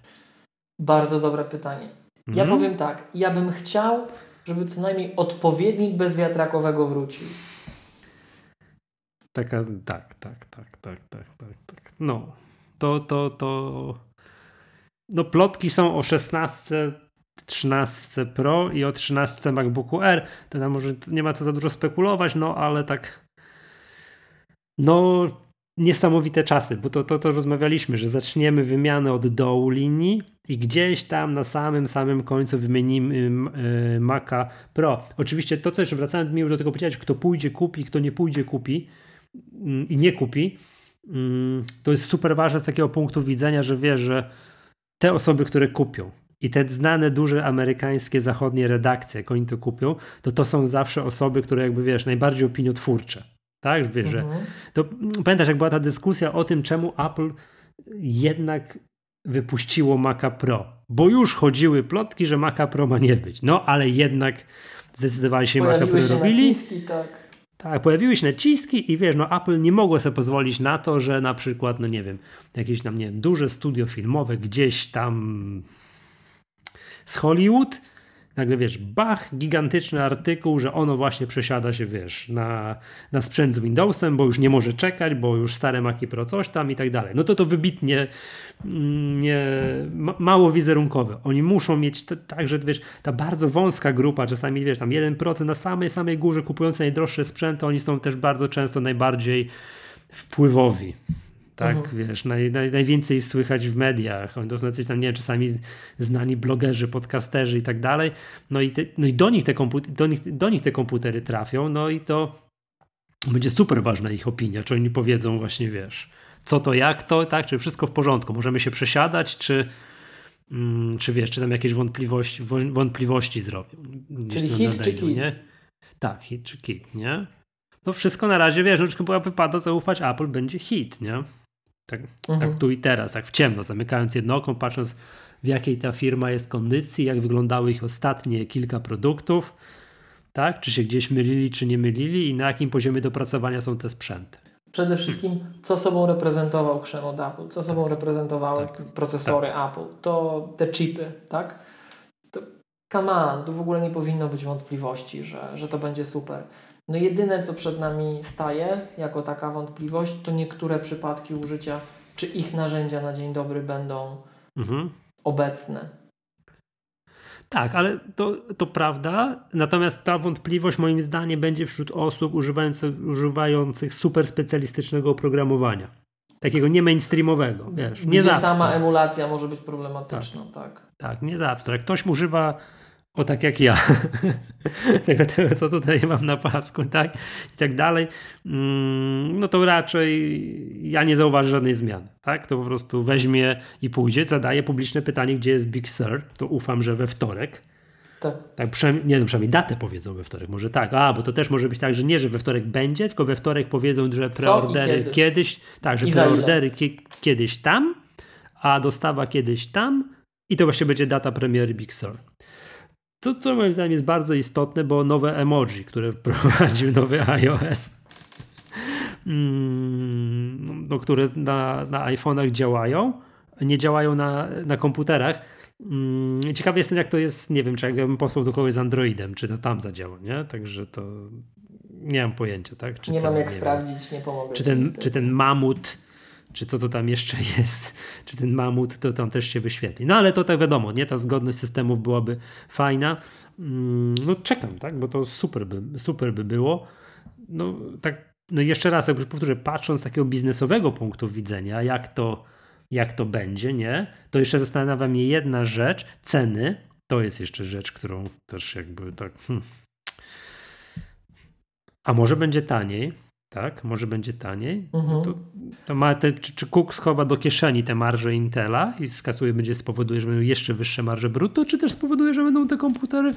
Bardzo dobre pytanie. Ja mm. powiem tak, ja bym chciał, żeby co najmniej odpowiednik bezwiatrakowego wrócił. Taka, tak, tak, tak, tak, tak, tak, tak. No, to, to, to, no plotki są o 16 13 Pro i o 13 MacBooku R. To tam może nie ma co za dużo spekulować, no ale tak no niesamowite czasy, bo to, to, to rozmawialiśmy, że zaczniemy wymianę od dołu linii i gdzieś tam na samym, samym końcu wymienimy yy, Maca Pro. Oczywiście to, jeszcze wracając mi do tego powiedzieć, kto pójdzie kupi, kto nie pójdzie kupi yy, i nie kupi, yy, to jest super ważne z takiego punktu widzenia, że wiesz, że te osoby, które kupią, i te znane, duże amerykańskie, zachodnie redakcje, jak oni to kupią, to to są zawsze osoby, które jakby, wiesz, najbardziej opiniotwórcze. Tak, wiesz, mhm. że to pamiętasz, jak była ta dyskusja o tym, czemu Apple jednak wypuściło Maca Pro, bo już chodziły plotki, że Maca Pro ma nie być. No, ale jednak zdecydowali się Maca Pro się robili. Naciski, tak. Tak, pojawiły się naciski i wiesz, no Apple nie mogło sobie pozwolić na to, że na przykład, no nie wiem, jakieś tam, nie wiem, duże studio filmowe gdzieś tam z Hollywood, nagle wiesz, bach, gigantyczny artykuł, że ono właśnie przesiada się, wiesz, na, na sprzęt z Windowsem, bo już nie może czekać, bo już stare Maci Pro coś tam i tak dalej. No to to wybitnie mm, nie, ma, mało wizerunkowe. Oni muszą mieć tak, że wiesz, ta bardzo wąska grupa, czasami wiesz, tam 1% na samej, samej górze kupujące najdroższe sprzęty, oni są też bardzo często najbardziej wpływowi tak, mhm. wiesz, naj, naj, najwięcej słychać w mediach, oni to są jacyś tam, nie wiem, czasami znani blogerzy, podcasterzy i tak dalej, no i, te, no i do, nich te komputery, do, nich, do nich te komputery trafią, no i to będzie super ważna ich opinia, czy oni powiedzą właśnie, wiesz, co to, jak to, tak, czy wszystko w porządku, możemy się przesiadać, czy, mm, czy wiesz, czy tam jakieś wątpliwości, wątpliwości zrobią. Czyli hit czy kit? Nie? Tak, hit czy kit, nie? No wszystko na razie, wiesz, chyba wypada zaufać, Apple będzie hit, nie? Tak, mhm. tak tu i teraz, tak w ciemno, zamykając jedno oko, patrząc w jakiej ta firma jest kondycji, jak wyglądały ich ostatnie kilka produktów, tak? Czy się gdzieś mylili, czy nie mylili i na jakim poziomie dopracowania są te sprzęty. Przede wszystkim, co sobą reprezentował krzem od Apple, co sobą reprezentowały tak, procesory tak. Apple, to te chipy, tak? To, come on, tu w ogóle nie powinno być wątpliwości, że, że to będzie super. No jedyne, co przed nami staje jako taka wątpliwość, to niektóre przypadki użycia, czy ich narzędzia na dzień dobry będą mhm. obecne. Tak, ale to, to prawda. Natomiast ta wątpliwość moim zdaniem będzie wśród osób używających, używających super specjalistycznego oprogramowania. Takiego nie mainstreamowego, wiesz. Nie Gdzie sama emulacja może być problematyczna, tak. Tak, tak nie za Jak ktoś używa o tak jak ja, tego, tego co tutaj mam na pasku, tak, i tak dalej, mm, no to raczej ja nie zauważę żadnej zmiany, tak, to po prostu weźmie i pójdzie, zadaje publiczne pytanie, gdzie jest Big Sur, to ufam, że we wtorek, tak. tak przynajmniej, nie wiem, przynajmniej datę powiedzą we wtorek, może tak, a, bo to też może być tak, że nie, że we wtorek będzie, tylko we wtorek powiedzą, że preordery kiedyś, tak, że preordery kiedyś tam, a dostawa kiedyś tam i to właśnie będzie data premiery Big Sur. To, co moim zdaniem jest bardzo istotne, bo nowe emoji, które wprowadził nowy iOS, mm, no, które na, na iPhone'ach działają, nie działają na, na komputerach. Mm, ciekawy jestem, jak to jest, nie wiem, czy jakbym posłał do kogoś z Androidem, czy to tam zadziała, nie? Także to nie mam pojęcia, tak? Czy nie ten, mam jak nie sprawdzić, wiem, nie pomogę. Czy ten, czy ten mamut czy co to tam jeszcze jest, czy ten mamut, to tam też się wyświetli. No ale to tak wiadomo, nie? Ta zgodność systemów byłaby fajna. Mm, no czekam, tak? Bo to super by, super by było. No tak, no jeszcze raz, jakby powtórzę, patrząc z takiego biznesowego punktu widzenia, jak to, jak to będzie, nie? To jeszcze zastanawia mnie jedna rzecz, ceny. To jest jeszcze rzecz, którą też jakby tak. Hmm. A może będzie taniej? Tak? Może będzie taniej. Mhm. To, to, ma te, czy, czy Cook schowa do kieszeni te marże Intela i skasuje, będzie spowoduje, że będą jeszcze wyższe marże brutto, czy też spowoduje, że będą te komputery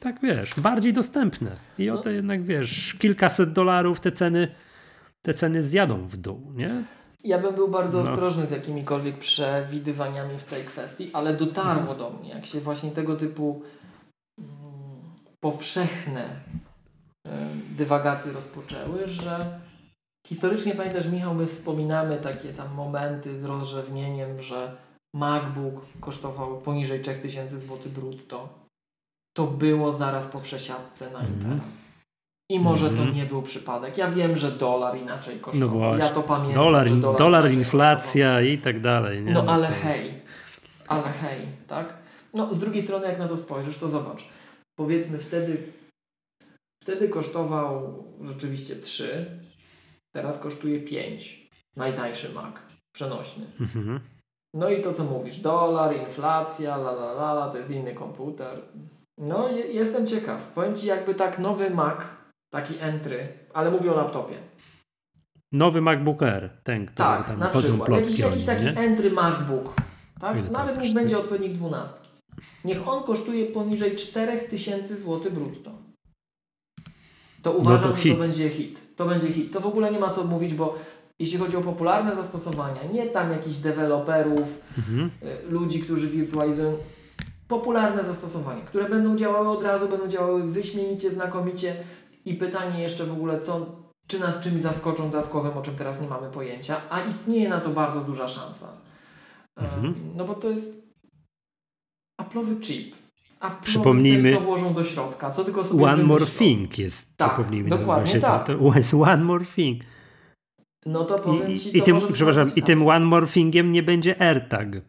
tak wiesz, bardziej dostępne. I o to jednak wiesz, kilkaset dolarów te ceny, te ceny zjadą w dół, nie? Ja bym był bardzo no. ostrożny z jakimikolwiek przewidywaniami w tej kwestii, ale dotarło mhm. do mnie, jak się właśnie tego typu mm, powszechne dywagacje rozpoczęły, że historycznie pamiętasz Michał, my wspominamy takie tam momenty z rozrzewnieniem, że MacBook kosztował poniżej 3000 zł brutto. To było zaraz po przesiadce na mm. Intela. I może mm. to mhm. nie był przypadek. Ja wiem, że dolar inaczej no kosztował. No właśnie. Ja to pamiętam. Dolar, dolar, dolar inflacja kosztował. i tak dalej. Nie? No, no ale hej, ale hej, tak? No z drugiej strony jak na to spojrzysz, to zobacz. Powiedzmy wtedy Wtedy kosztował rzeczywiście 3, teraz kosztuje 5. Najtańszy Mac, przenośny. Mhm. No i to co mówisz, dolar, inflacja, la la la, la to jest inny komputer. No je, jestem ciekaw. Powiem Ci jakby tak nowy Mac, taki entry, ale mówię o laptopie. Nowy MacBook Air, ten, który tak, tam na przykład. Jakiś, jakiś taki nie? entry MacBook. Tak? Nawet niech będzie odpowiednik 12. Niech on kosztuje poniżej 4000 zł brutto to uważam, no to że to będzie hit. To będzie hit. To w ogóle nie ma co mówić, bo jeśli chodzi o popularne zastosowania, nie tam jakichś deweloperów, mhm. Y, ludzi, którzy wirtualizują, popularne zastosowania, które będą działały od razu, będą działały wyśmienicie, znakomicie i pytanie jeszcze w ogóle, co, czy nas czymś zaskoczą dodatkowym, o czym teraz nie mamy pojęcia, a istnieje na to bardzo duża szansa. Mhm. No bo to jest Apple'owy chip a przypomnijmy, co włożą do środka, co tylko sobie One wymyślą. more thing jest, tak, przypomnijmy. Dokładnie tak. To, to jest one more thing. No to powiem I, ci, i tym, przepraszam, i tym one more thingiem nie będzie AirTag.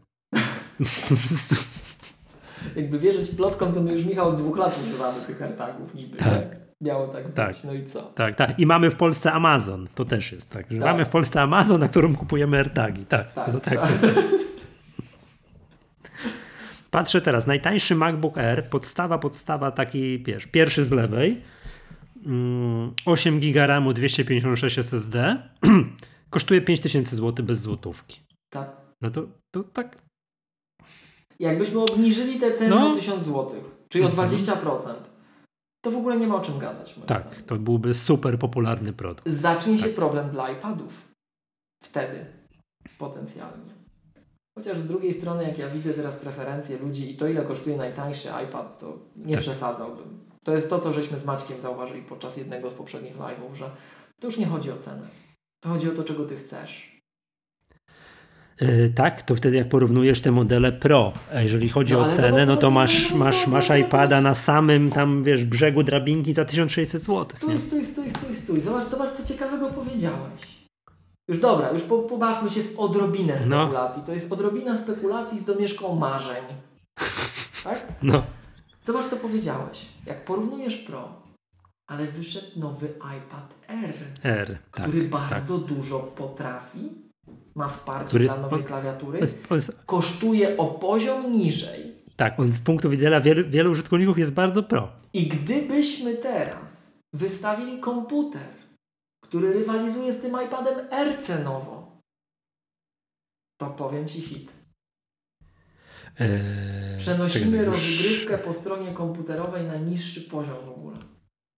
Jakby wierzyć plotkom, to my już Michał od dwóch lat używamy tych AirTagów niby. Tak. tak? Miało tak być, tak. no i co? Tak, tak. I mamy w Polsce Amazon, to też jest tak. Tak. Mamy w Polsce Amazon, na którym kupujemy AirTagi. Tak, tak. No, tak, tak. Patrzę teraz, najtańszy MacBook Air, podstawa, podstawa taki, wiesz, pierwszy z lewej, 8 mm, GB RAMu, 256 SSD, kosztuje 5000 zł bez złotówki. Tak. No to, to tak. Jakbyśmy obniżyli te ceny no. o 1000 zł, czyli o 20%, mhm. to w ogóle nie ma o czym gadać. Tak, zdaniem. to byłby super popularny produkt. Zacznie tak. się problem dla iPadów. Wtedy. Potencjalnie. Chociaż z drugiej strony, jak ja widzę teraz preferencje ludzi i to, ile kosztuje najtańszy iPad, to nie tak. przesadzałbym. To jest to, co żeśmy z Maćkiem zauważyli podczas jednego z poprzednich live'ów, że to już nie chodzi o cenę. To chodzi o to, czego ty chcesz. Yy, tak, to wtedy jak porównujesz te modele Pro, a jeżeli chodzi no, o cenę, no to masz, masz, masz iPada na samym tam, wiesz, brzegu drabinki za 1600 zł. Stój, stój, stój, stój, stój. Zobacz, zobacz, co ciekawego powiedziałeś. Już dobra, już po, pobawmy się w odrobinę no. spekulacji. No. To jest odrobina spekulacji z domieszką marzeń. Tak? No. Zobacz, co powiedziałeś. Jak porównujesz Pro, ale wyszedł nowy iPad R, R który tak, bardzo tak. dużo potrafi, ma wsparcie który dla nowej klawiatury, kosztuje o poziom niżej. Tak, on z punktu widzenia wielu, wielu użytkowników jest bardzo pro. I gdybyśmy teraz wystawili komputer, który rywalizuje z tym iPadem R cenowo, to powiem Ci hit. Eee, Przenosimy czekaj, rozgrywkę po stronie komputerowej na niższy poziom w ogóle.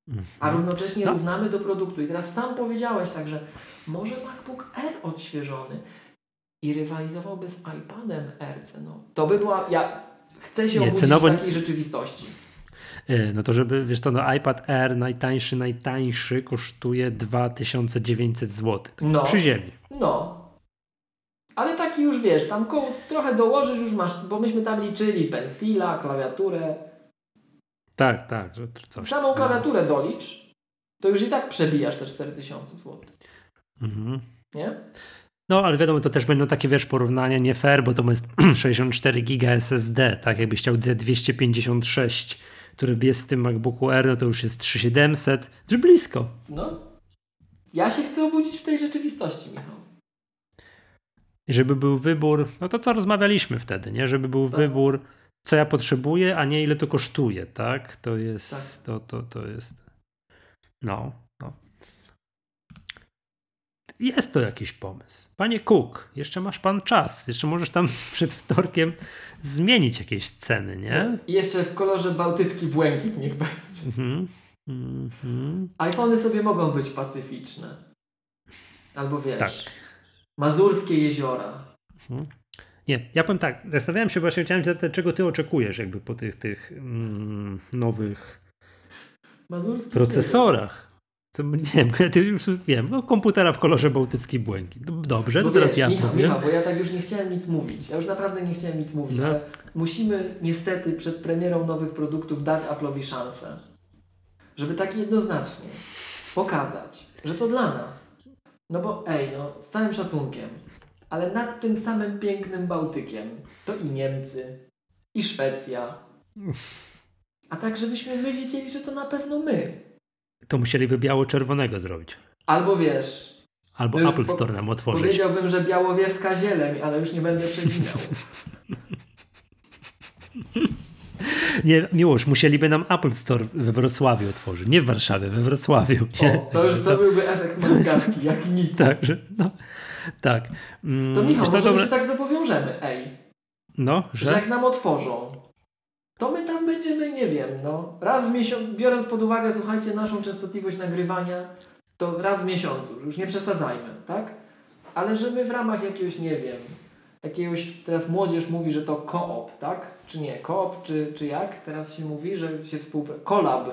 Mhm. A równocześnie no. równamy do produktu. I teraz sam powiedziałeś także, może MacBook R odświeżony i rywalizowałby z iPadem R no To by była, ja chcę się Nie, obudzić cenowo... w takiej rzeczywistości. E, no to żeby, wiesz to, no iPad Air najtańszy, najtańszy kosztuje 2900 zł. Tak no. Przy ziemi. No. Ale taki już wiesz, tam koło, trochę dołożysz, już masz, bo myśmy tam liczyli pensila, klawiaturę. Tak, tak. Że coś, Samą no. klawiaturę dolicz, to już i tak przebijasz te 4000 zł. Mhm. Nie? No, ale wiadomo, to też będą takie, wiesz, porównania nie fair, bo to jest 64 giga SSD, tak? Jakbyś chciał 256 który jest w tym MacBooku R, no to już jest 3700, że blisko. No. Ja się chcę obudzić w tej rzeczywistości, Michał. I żeby był wybór, no to co rozmawialiśmy wtedy, nie? Żeby był tak. wybór, co ja potrzebuję, a nie ile to kosztuje, tak? To jest, tak. To, to, to jest, no. Jest to jakiś pomysł. Panie Cook, jeszcze masz pan czas. Jeszcze możesz tam przed wtorkiem zmienić jakieś ceny, nie? I jeszcze w kolorze bałtycki błękit niech będzie. Mhm. Mhm. iPhony sobie mogą być pacyficzne. Albo wiesz, tak. Mazurskie jeziora. Mhm. Nie, ja powiem tak, zastanawiałem się właśnie, chciałem zapytać, czego ty oczekujesz jakby po tych, tych mm, nowych Mazurskie procesorach. Co, nie wiem, ja już wiem, no, komputera w kolorze bałtycki błękit. Dobrze, to teraz wiesz, ja Michał, powiem. Michał, bo ja tak już nie chciałem nic mówić. Ja już naprawdę nie chciałem nic mówić, no. ale musimy niestety przed premierą nowych produktów dać Apple'owi szansę. Żeby tak jednoznacznie pokazać, że to dla nas. No bo ej, no z całym szacunkiem, ale nad tym samym pięknym Bałtykiem to i Niemcy, i Szwecja. A tak, żebyśmy my wiedzieli, że to na pewno my. To musieliby biało-czerwonego zrobić. Albo wiesz. Albo no Apple Store nam otworzyć. Powiedziałbym, że białowieska zieleń, ale już nie będę przeginał. Nie, Miłosz, musieliby nam Apple Store we Wrocławiu otworzyć. Nie w Warszawie, we Wrocławiu. O, to już to byłby efekt markawki, jak nic. Tak, że, no, tak. Mm, to Michał, może dobra... się tak zobowiążemy, ej. No, że? że jak nam otworzą, to my tam będziemy, nie wiem, no, raz w miesiącu, biorąc pod uwagę, słuchajcie, naszą częstotliwość nagrywania, to raz w miesiącu, już nie przesadzajmy, tak? Ale że my w ramach jakiegoś, nie wiem, jakiegoś, teraz młodzież mówi, że to koop, tak? Czy nie, koop, czy, czy jak? Teraz się mówi, że się współpracuje, kolab.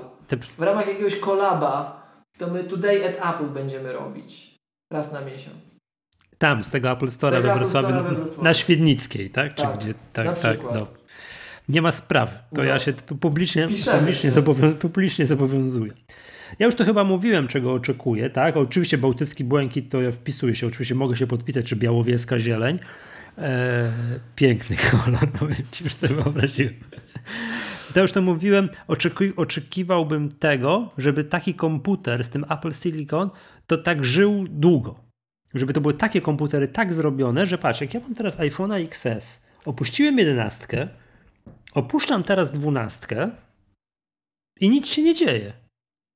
W ramach jakiegoś kolaba, to my Today at Apple będziemy robić raz na miesiąc. Tam, z tego Apple Store we Wrocławiu, na Świdnickiej, tak? tak Czy gdzie, tak, tak, no. Nie ma sprawy. To no. ja się publicznie, publicznie, zobowią publicznie zobowiązuję. Ja już to chyba mówiłem, czego oczekuję, tak? Oczywiście bałtycki błękit to ja wpisuję się, oczywiście mogę się podpisać, czy białowieska zieleń. Eee, piękny kolor, no ci już sobie wyobraziłem. To już to mówiłem, oczeki oczekiwałbym tego, żeby taki komputer z tym Apple Silicon to tak żył długo. Żeby to były takie komputery tak zrobione, że patrz, jak ja mam teraz iPhone'a XS, opuściłem jedenastkę, Opuszczam teraz dwunastkę i nic się nie dzieje.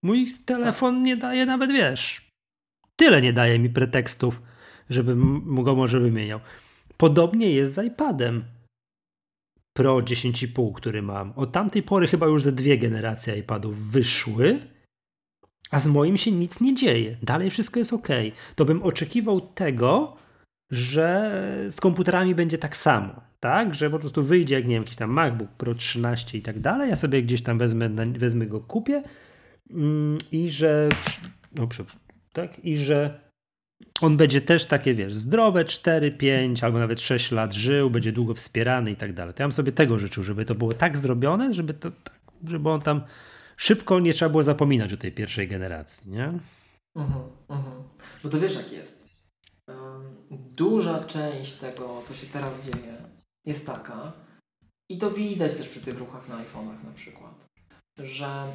Mój telefon nie daje nawet, wiesz, tyle nie daje mi pretekstów, żebym go może wymieniał. Podobnie jest z iPadem Pro 10,5, który mam. Od tamtej pory chyba już ze dwie generacje iPadów wyszły, a z moim się nic nie dzieje. Dalej wszystko jest ok. To bym oczekiwał tego, że z komputerami będzie tak samo, tak? Że po prostu wyjdzie jak nie wiem, jakiś tam MacBook Pro 13 i tak dalej, ja sobie gdzieś tam wezmę, wezmę go, kupię mm, i że no, tak? I że on będzie też takie, wiesz, zdrowe 4, 5 albo nawet 6 lat żył, będzie długo wspierany i tak dalej. To ja bym sobie tego życzył, żeby to było tak zrobione, żeby to tak, żeby on tam szybko nie trzeba było zapominać o tej pierwszej generacji, nie? Mhm, mhm. Bo to wiesz jak jest. Duża część tego, co się teraz dzieje, jest taka, i to widać też przy tych ruchach na iPhone'ach na przykład, że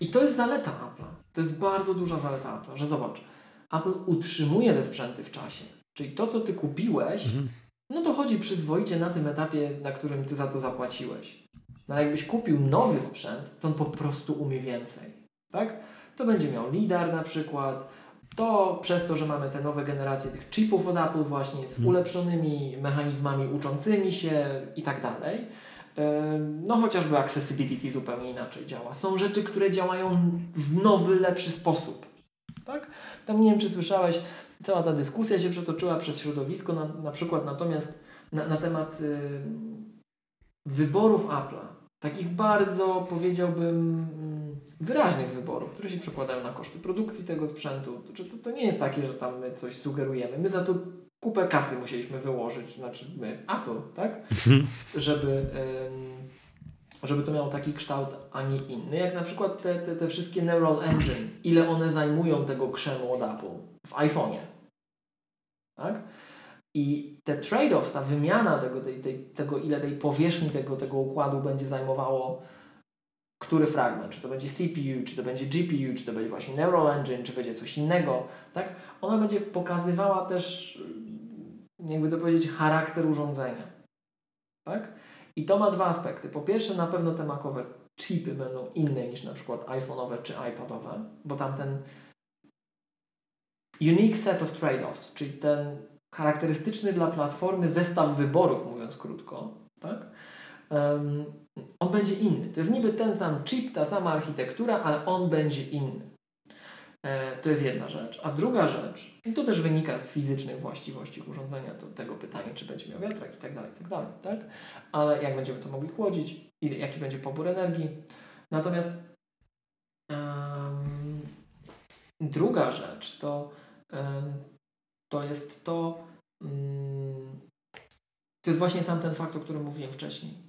i to jest zaleta Apple'a. To jest bardzo duża zaleta Apple'a, że zobacz, Apple utrzymuje te sprzęty w czasie. Czyli to, co ty kupiłeś, mhm. no to chodzi przyzwoicie na tym etapie, na którym ty za to zapłaciłeś. No ale jakbyś kupił nowy sprzęt, to on po prostu umie więcej. Tak? To będzie miał LIDAR na przykład, to przez to, że mamy te nowe generacje tych chipów od Apple właśnie z mhm. ulepszonymi mechanizmami uczącymi się i tak dalej, no chociażby accessibility zupełnie inaczej działa. Są rzeczy, które działają w nowy, lepszy sposób. Tak? Tam nie wiem, czy słyszałeś, cała ta dyskusja się przetoczyła przez środowisko, na, na przykład natomiast na, na temat y, wyborów Apple'a. Takich bardzo, powiedziałbym, wyraźnych wyborów, które się przekładają na koszty produkcji tego sprzętu. To, to, to nie jest takie, że tam my coś sugerujemy. My za to kupę kasy musieliśmy wyłożyć, znaczy my, Apple, tak? Mhm. żeby, żeby to miało taki kształt, a nie inny. Jak na przykład te, te, te wszystkie Neural Engine, ile one zajmują tego krzemu od Apple w iPhone'ie. Tak? I te trade-offs, ta wymiana tego, tej, tej, tego, ile tej powierzchni tego, tego układu będzie zajmowało który fragment, czy to będzie CPU, czy to będzie GPU, czy to będzie właśnie Neural Engine, czy będzie coś innego, tak? Ona będzie pokazywała też, jakby to powiedzieć, charakter urządzenia, tak? I to ma dwa aspekty. Po pierwsze, na pewno te makowe chipy będą inne niż na przykład iPhone'owe czy iPadowe, bo tam ten unique set of trade-offs, czyli ten charakterystyczny dla platformy zestaw wyborów, mówiąc krótko, tak? On będzie inny. To jest niby ten sam chip, ta sama architektura, ale on będzie inny. E, to jest jedna rzecz. A druga rzecz, i to też wynika z fizycznych właściwości urządzenia, to tego pytania, czy będzie miał wiatrak i tak dalej, i tak dalej, tak? Ale jak będziemy to mogli chłodzić, jaki będzie pobór energii. Natomiast um, druga rzecz to, um, to jest to, um, to jest właśnie sam ten fakt, o którym mówiłem wcześniej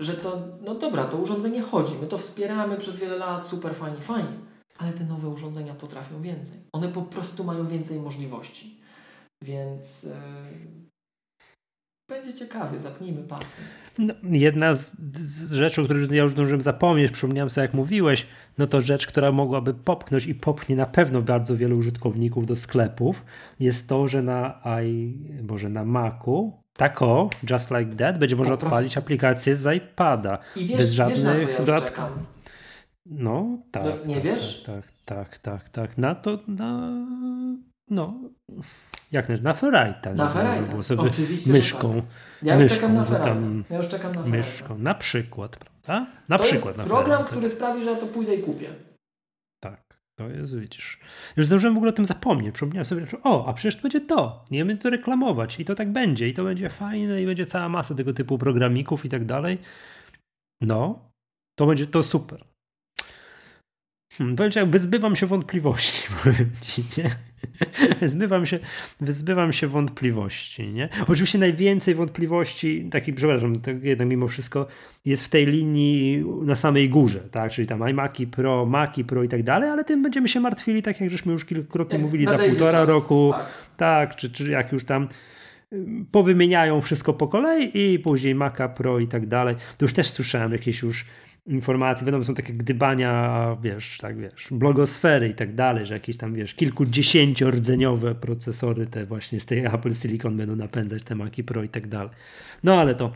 że to, no dobra, to urządzenie chodzi, my to wspieramy przez wiele lat, super fajnie, fajnie, ale te nowe urządzenia potrafią więcej. One po prostu mają więcej możliwości. Więc yy, będzie ciekawie, zapnijmy pasy. No, jedna z, z, rzeczy, o których ja już zdążyłem zapomnieć, przypomniałem sobie jak mówiłeś, no to rzecz, która mogłaby popchnąć i popchnie na pewno bardzo wielu użytkowników do sklepów, jest to, że na i, Boże, na Macu tako, just like that, będzie można odpalić aplikację z iPada. I wiesz, bez żadnych wiesz, dodatków. No, tak. No, nie tak, wiesz? Tak, tak, tak, tak. Na to, na, no, jak na Ferrite'a. Na Ferrite'a, sobie Oczywiście, myszką. Tak. Ja już myszką, czekam na Ferrite'a. Ja już czekam na Ferrite'a. Myszką, na przykład, prawda? Na to przykład jest program, który sprawi, że ja to pójdę i kupię. To jest, widzisz. Już zdążyłem w ogóle o tym zapomnieć. Przypomniałem sobie, że o, a przecież to będzie to. Nie będę to reklamować i to tak będzie. I to będzie fajne i będzie cała masa tego typu programików i tak dalej. No, to będzie to super. Hmm, powiem ci, wyzbywam się wątpliwości, powiem ci, nie? Wyzbywam się, wyzbywam się wątpliwości, nie? Oczywiście najwięcej wątpliwości, takich, przepraszam, tak jednak mimo wszystko jest w tej linii na samej górze, tak? Czyli tam iMaki Pro, Maki Pro i tak dalej, ale tym będziemy się martwili, tak jak żeśmy już kilkukrotnie mówili, za półtora czas, roku, tak, tak czy, czy jak już tam powymieniają wszystko po kolei i później Maca Pro i tak dalej. To już też słyszałem jakieś już informacji, wiadomo, są takie gdybania, wiesz, tak wiesz, blogosfery i tak dalej, że jakieś tam, wiesz, kilkudziesięciordzeniowe procesory te właśnie z tej Apple Silicon będą napędzać te Maci Pro i tak dalej. No ale to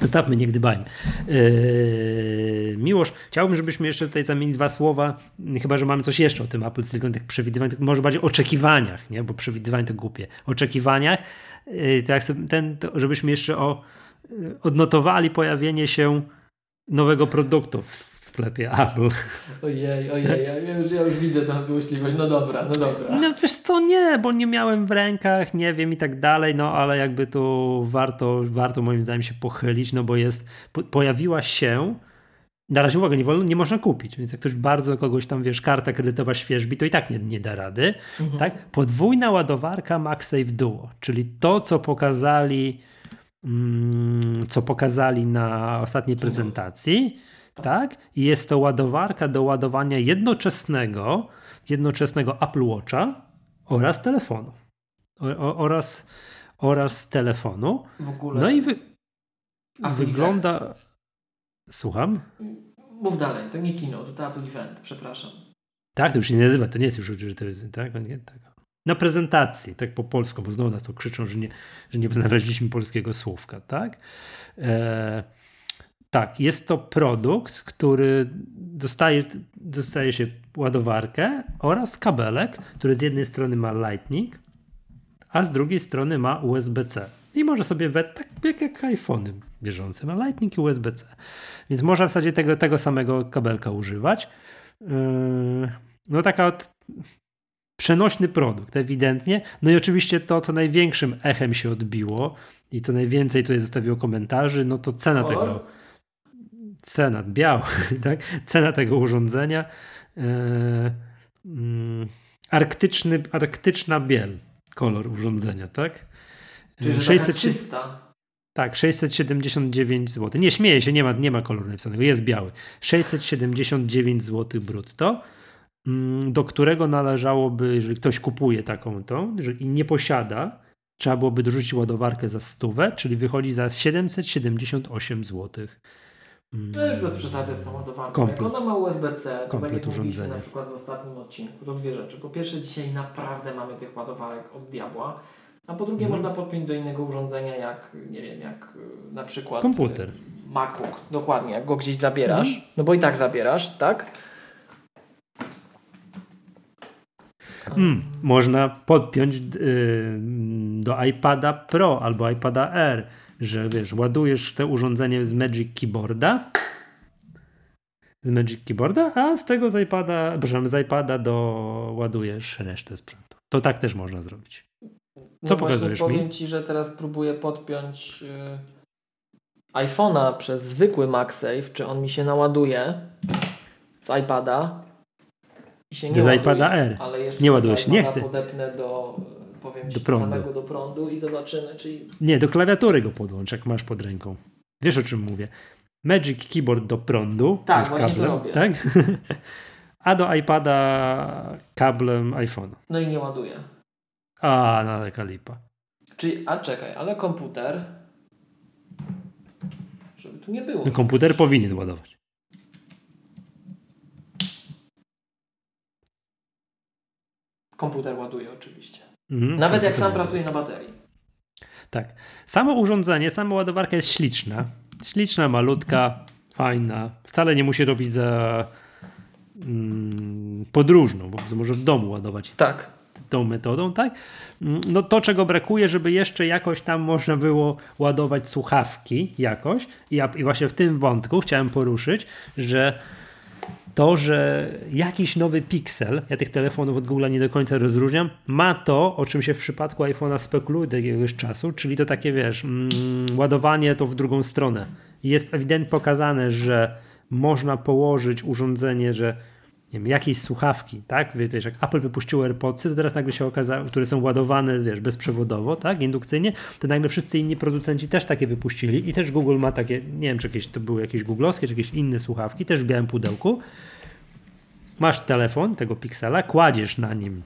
Zostawmy niegdybajmy. Yy, Miłosz, chciałbym, żebyśmy jeszcze tutaj zamienili dwa słowa, chyba, że mamy coś jeszcze o tym Apple Silicon, tych przewidywaniach, może bardziej oczekiwaniach, nie? bo przewidywanie to głupie. Oczekiwaniach, yy, tak, ten, to, żebyśmy jeszcze o, yy, odnotowali pojawienie się nowego produktu w sklepie Apple. Ojej, ojej, ja już, ja już widzę tę złośliwość. No dobra, no dobra. No wiesz co, nie, bo nie miałem w rękach, nie wiem i tak dalej, no ale jakby tu warto, warto moim zdaniem się pochylić, no bo jest, pojawiła się na razie uwaga, nie, wolno, nie można kupić, więc jak ktoś bardzo kogoś tam, wiesz, karta kredytowa świeżbi, to i tak nie, nie da rady, mhm. tak? Podwójna ładowarka MagSafe Duo, czyli to, co pokazali co pokazali na ostatniej prezentacji, tak? I jest to ładowarka do ładowania jednoczesnego, jednoczesnego Apple Watcha oraz telefonu. O, oraz, oraz telefonu. W ogóle. No i wy, wygląda. Event. Słucham? Mów dalej, to nie kino, to, to Apple Event, przepraszam. Tak, to już się nie nazywa, to nie jest już, że to jest, tak? Nie, tak. Na prezentacji, tak po polsku, bo znowu nas to krzyczą, że nie, że nie znaleźliśmy polskiego słówka, tak? E, tak, jest to produkt, który dostaje, dostaje się ładowarkę oraz kabelek, który z jednej strony ma Lightning, a z drugiej strony ma USB-C. I może sobie we, tak jak, jak iPhony bieżące, ma Lightning i USB-C. Więc można w zasadzie tego, tego samego kabelka używać. Yy, no taka od, przenośny produkt, ewidentnie. No i oczywiście to, co największym echem się odbiło i co najwięcej tutaj zostawiło komentarzy, no to cena tego cena, biały, tak? cena tego urządzenia. E, mm, arktyczny, arktyczna biel, kolor urządzenia, tak? Czyli 600, tak, 679 zł. Nie śmieję się, nie ma, nie ma koloru napisanego, jest biały. 679 zł brutto, do którego należałoby, jeżeli ktoś kupuje taką tą, jeżeli nie posiada, trzeba byłoby dorzucić ładowarkę za stówę, czyli wychodzi za 778 zł. No już bez przesady z tą ładowarką. Komplet, Jak ona ma USB-C, to tak jak mówiliśmy na przykład w ostatnim odcinku, to dwie rzeczy. Po pierwsze dzisiaj naprawdę mamy tych ładowarek od diabła, a po drugie mhm. można podpiąć do innego urządzenia jak, nie wiem, jak y, na przykład komputer. Y, MacBook, dokładnie, jak go gdzieś zabierasz, mhm. no bo i tak zabierasz, tak? Hmm, można podpiąć yy, do iPada Pro albo iPada Air że wiesz, ładujesz te urządzenie z Magic Keyboarda z Magic Keyboarda, a z tego z iPada, przepraszam, z iPada do ładujesz resztę sprzętu. To tak też można zrobić. Co no pokazujesz mi? Powiem Ci, że teraz próbuję podpiąć yy, iPhone'a przez zwykły MagSafe, czy on mi się naładuje z iPada i się nie z iPada R. Ale jeszcze nie ładuje się, nie chcę. podepnę do powiem do prądu. samego do prądu i zobaczymy, czy... Nie, do klawiatury go podłącz, jak masz pod ręką. Wiesz o czym mówię. Magic Keyboard do prądu. Tak, właśnie kablem, to robię. Tak? A do iPada kablem iPhone'a. No i nie ładuje. A, no ale kalipa. Czyli, a czekaj, ale komputer... Żeby tu nie było. No, komputer powinien ładować. Komputer ładuje oczywiście. Mhm, Nawet jak sam pracuje na baterii. Tak. Samo urządzenie, sama ładowarka jest śliczna. Śliczna, malutka, fajna. Wcale nie musi robić za mm, podróżną, bo może w domu ładować. Tak. Tą metodą, tak? Mm, no to, czego brakuje, żeby jeszcze jakoś tam można było ładować słuchawki jakoś. I, ja, i właśnie w tym wątku chciałem poruszyć, że to, że jakiś nowy Pixel, ja tych telefonów od Google nie do końca rozróżniam, ma to, o czym się w przypadku iPhone'a spekuluje do jakiegoś czasu, czyli to takie, wiesz, mm, ładowanie to w drugą stronę. Jest ewidentnie pokazane, że można położyć urządzenie, że nie wiem, jakieś słuchawki, tak? Wiesz, jak Apple wypuściło AirPodsy, to teraz nagle się okazało, które są ładowane, wiesz, bezprzewodowo, tak? Indukcyjnie, to nagle wszyscy inni producenci też takie wypuścili i też Google ma takie, nie wiem, czy jakieś to były jakieś googlowskie, czy jakieś inne słuchawki, też w białym pudełku. Masz telefon tego Pixela, kładziesz na nim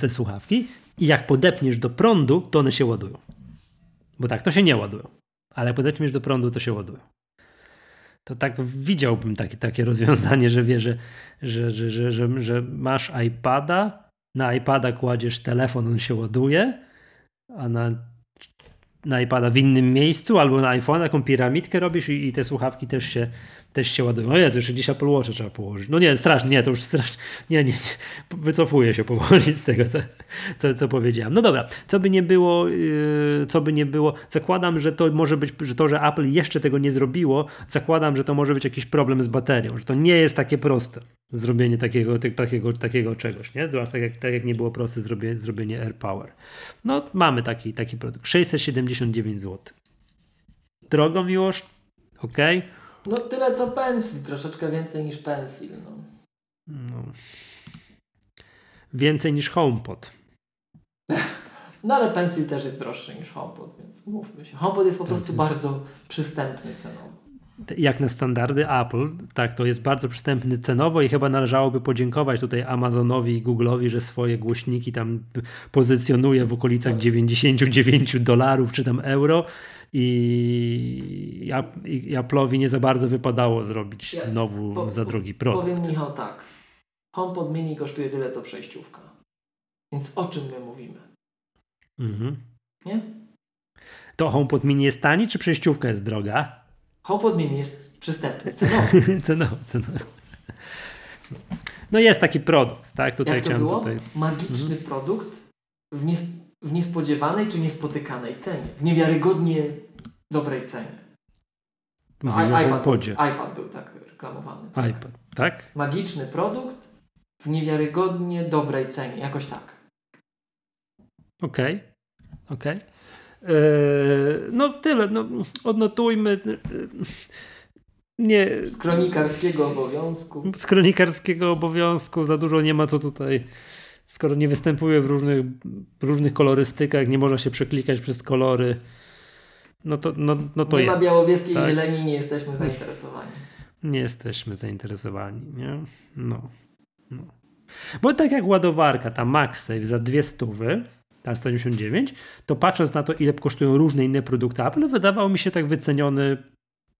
te słuchawki i jak podepniesz do prądu, to one się ładują. Bo tak, to się nie ładują. Ale jak podepniesz do prądu, to się ładują to tak widziałbym takie, takie rozwiązanie, że wie, że, że, że, że, że, masz iPada, na iPada kładziesz telefon, on się ładuje, a na, na iPada w innym miejscu albo na iPhone taką piramidkę robisz i, i te słuchawki też się też się ładują. O Jezu, jeszcze gdzieś Apple Watcha trzeba położyć. No nie, strasznie, nie, to już strasznie, nie, nie, nie. wycofuję się powoli z tego, co, co, co powiedziałem. No dobra, co by nie było, yy, co by nie było, zakładam, że to może być, że to, że Apple jeszcze tego nie zrobiło, zakładam, że to może być jakiś problem z baterią, że to nie jest takie proste zrobienie takiego, takiego, takiego czegoś, nie? Tak jak, tak jak nie było proste zrobienie, zrobienie AirPower. No mamy taki, taki produkt. 679 zł. Drogo miłość? Okay. No tyle co pensil, troszeczkę więcej niż pensil. No. no. Więcej niż HomePod. No ale pensil też jest droższy niż HomePod, więc mówmy się. HomePod jest po prostu bardzo przystępny cenowo. Jak na standardy Apple, tak, to jest bardzo przystępny cenowo i chyba należałoby podziękować tutaj Amazonowi i Google'owi, że swoje głośniki tam pozycjonuje w okolicach 99 tak. dolarów czy tam euro i, i Apple'owi nie za bardzo wypadało zrobić ja, znowu po, za drogi produkt. Powiem Michał tak, HomePod mini kosztuje tyle co przejściówka. Więc o czym my mówimy? Mhm. Nie? To HomePod mini jest tani, czy przejściówka jest droga? HomePod mini jest przystępny cenowo. cenowo, cenowo. No jest taki produkt, tak? Tutaj Jak to chciałem było? Tutaj... Magiczny mhm. produkt w nies w niespodziewanej czy niespotykanej cenie. W niewiarygodnie dobrej cenie. No, iPad, iPad był tak reklamowany. Tak? iPad, tak? Magiczny produkt w niewiarygodnie dobrej cenie. Jakoś tak. Okej, okay. okej. Okay. Eee, no tyle, no, odnotujmy. Nie. Z kronikarskiego obowiązku. Z kronikarskiego obowiązku za dużo nie ma co tutaj skoro nie występuje w różnych, różnych kolorystykach, nie można się przeklikać przez kolory, no to, no, no to Nie jest, ma białowieskiej tak? zieleni, nie jesteśmy zainteresowani. Nie jesteśmy zainteresowani, nie? No. no. Bo tak jak ładowarka, ta MagSafe za dwie stówy, ta 199, to patrząc na to, ile kosztują różne inne produkty Apple, wydawało mi się tak wyceniony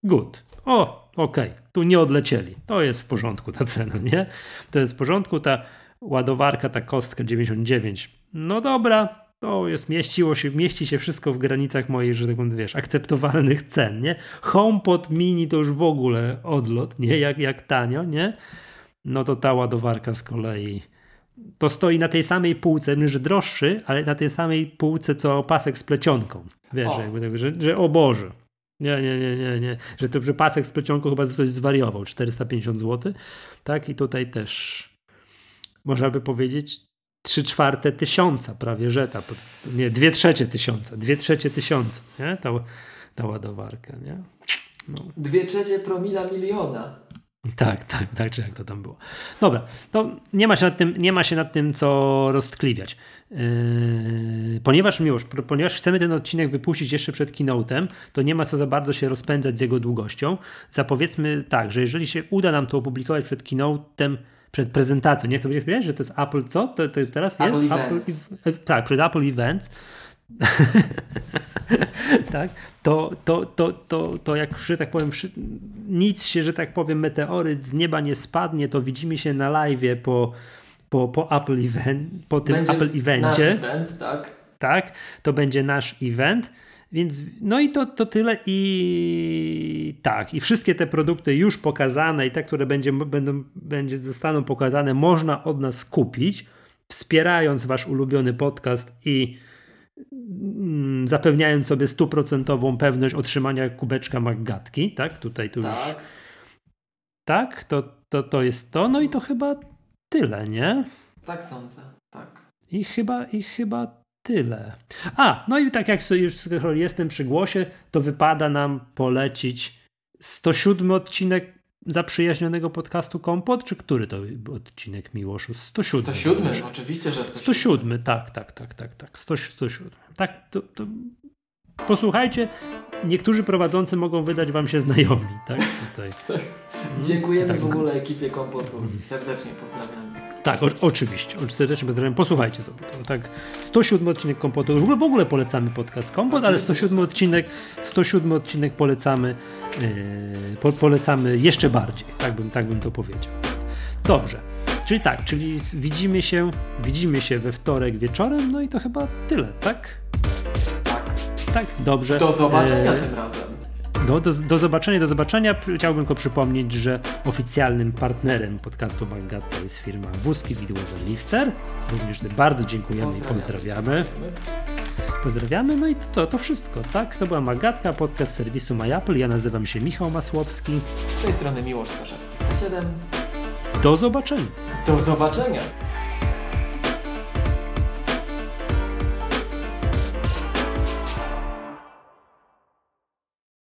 good. O, okej, okay. tu nie odlecieli. To jest w porządku ta cena, nie? To jest w porządku. Ta ładowarka, ta kostka 99. No dobra, to jest, mieściło się, mieści się wszystko w granicach moich, że tak powiem, wiesz, akceptowalnych cen, nie? HomePod mini to już w ogóle odlot, nie? Jak, jak tanio, nie? No to ta ładowarka z kolei to stoi na tej samej półce, że droższy, ale na tej samej półce co pasek z plecionką. Wiesz, o. jakby tak, że, że o Boże. Nie, nie, nie, nie, nie. Że to, że pasek z plecionką chyba coś zwariował, 450 zł, tak? I tutaj też można by powiedzieć, trzy czwarte tysiąca prawie, że ta, nie, dwie trzecie tysiąca, dwie trzecie tysiąca, nie? Ta, ta ładowarka, nie? No. Dwie trzecie promila miliona. Tak, tak, tak, czy jak to tam było. Dobra, to nie ma się nad tym, nie ma się nad tym co roztkliwiać. Yy, ponieważ miłość, ponieważ chcemy ten odcinek wypuścić jeszcze przed keynote'em, to nie ma co za bardzo się rozpędzać z jego długością. Zapowiedzmy tak, że jeżeli się uda nam to opublikować przed keynote'em, przed prezentacją. Nie to będzie powiedzieć, że to jest Apple co? To, to teraz Apple jest Apple, e, tak, przed Apple Event. tak, to, to, to, to, to jak, że tak powiem, nic się, że tak powiem, meteoryt z nieba nie spadnie, to widzimy się na live po, po, po Apple Event, po tym będzie Apple Evencie. Nasz event, tak. Tak, to będzie nasz event. Więc no i to, to tyle i tak, i wszystkie te produkty już pokazane i te, które będzie, będą, będzie, zostaną pokazane, można od nas kupić, wspierając wasz ulubiony podcast i zapewniając sobie stuprocentową pewność otrzymania kubeczka Maggatki, tak? Tutaj tu tak. już tak, to, to, to jest to, no i to chyba tyle, nie? Tak sądzę, tak. I chyba, i chyba tyle. A, no i tak jak sobie już jestem przy głosie, to wypada nam polecić 107 odcinek zaprzyjaźnionego podcastu Kompot, czy który to odcinek Miłoszu? 107. 107, oczywiście, że 107. 107, tak, tak, tak, tak, tak. 107. Tak, to, to posłuchajcie, niektórzy prowadzący mogą wydać wam się znajomi, tak? Tutaj. tak. Dziękujemy tak. w ogóle ekipie Kompotu. Serdecznie pozdrawiamy. Tak, o, oczywiście. Serdecznie pozdrawiam. Posłuchajcie sobie. To, tak, 107 odcinek Kompotu. W ogóle, w ogóle polecamy podcast Kompot, ale 107 odcinek, 107 odcinek polecamy, yy, po, polecamy jeszcze bardziej. Tak bym, tak bym to powiedział. Dobrze. Czyli tak, czyli widzimy się, widzimy się we wtorek wieczorem, no i to chyba tyle, tak? Tak. Dobrze. Do zobaczenia e... tym razem. Do, do, do, zobaczenia, do zobaczenia. Chciałbym tylko przypomnieć, że oficjalnym partnerem podcastu Magatka jest firma Wózki Widłowy Lifter. Również bardzo dziękujemy i pozdrawiamy. Pozdrawiamy, no i to, to, to wszystko, tak? To była Magatka, podcast serwisu MyApple. Ja nazywam się Michał Masłowski. Z tej strony Miłosz Staszewski 7. Do zobaczenia. Do zobaczenia.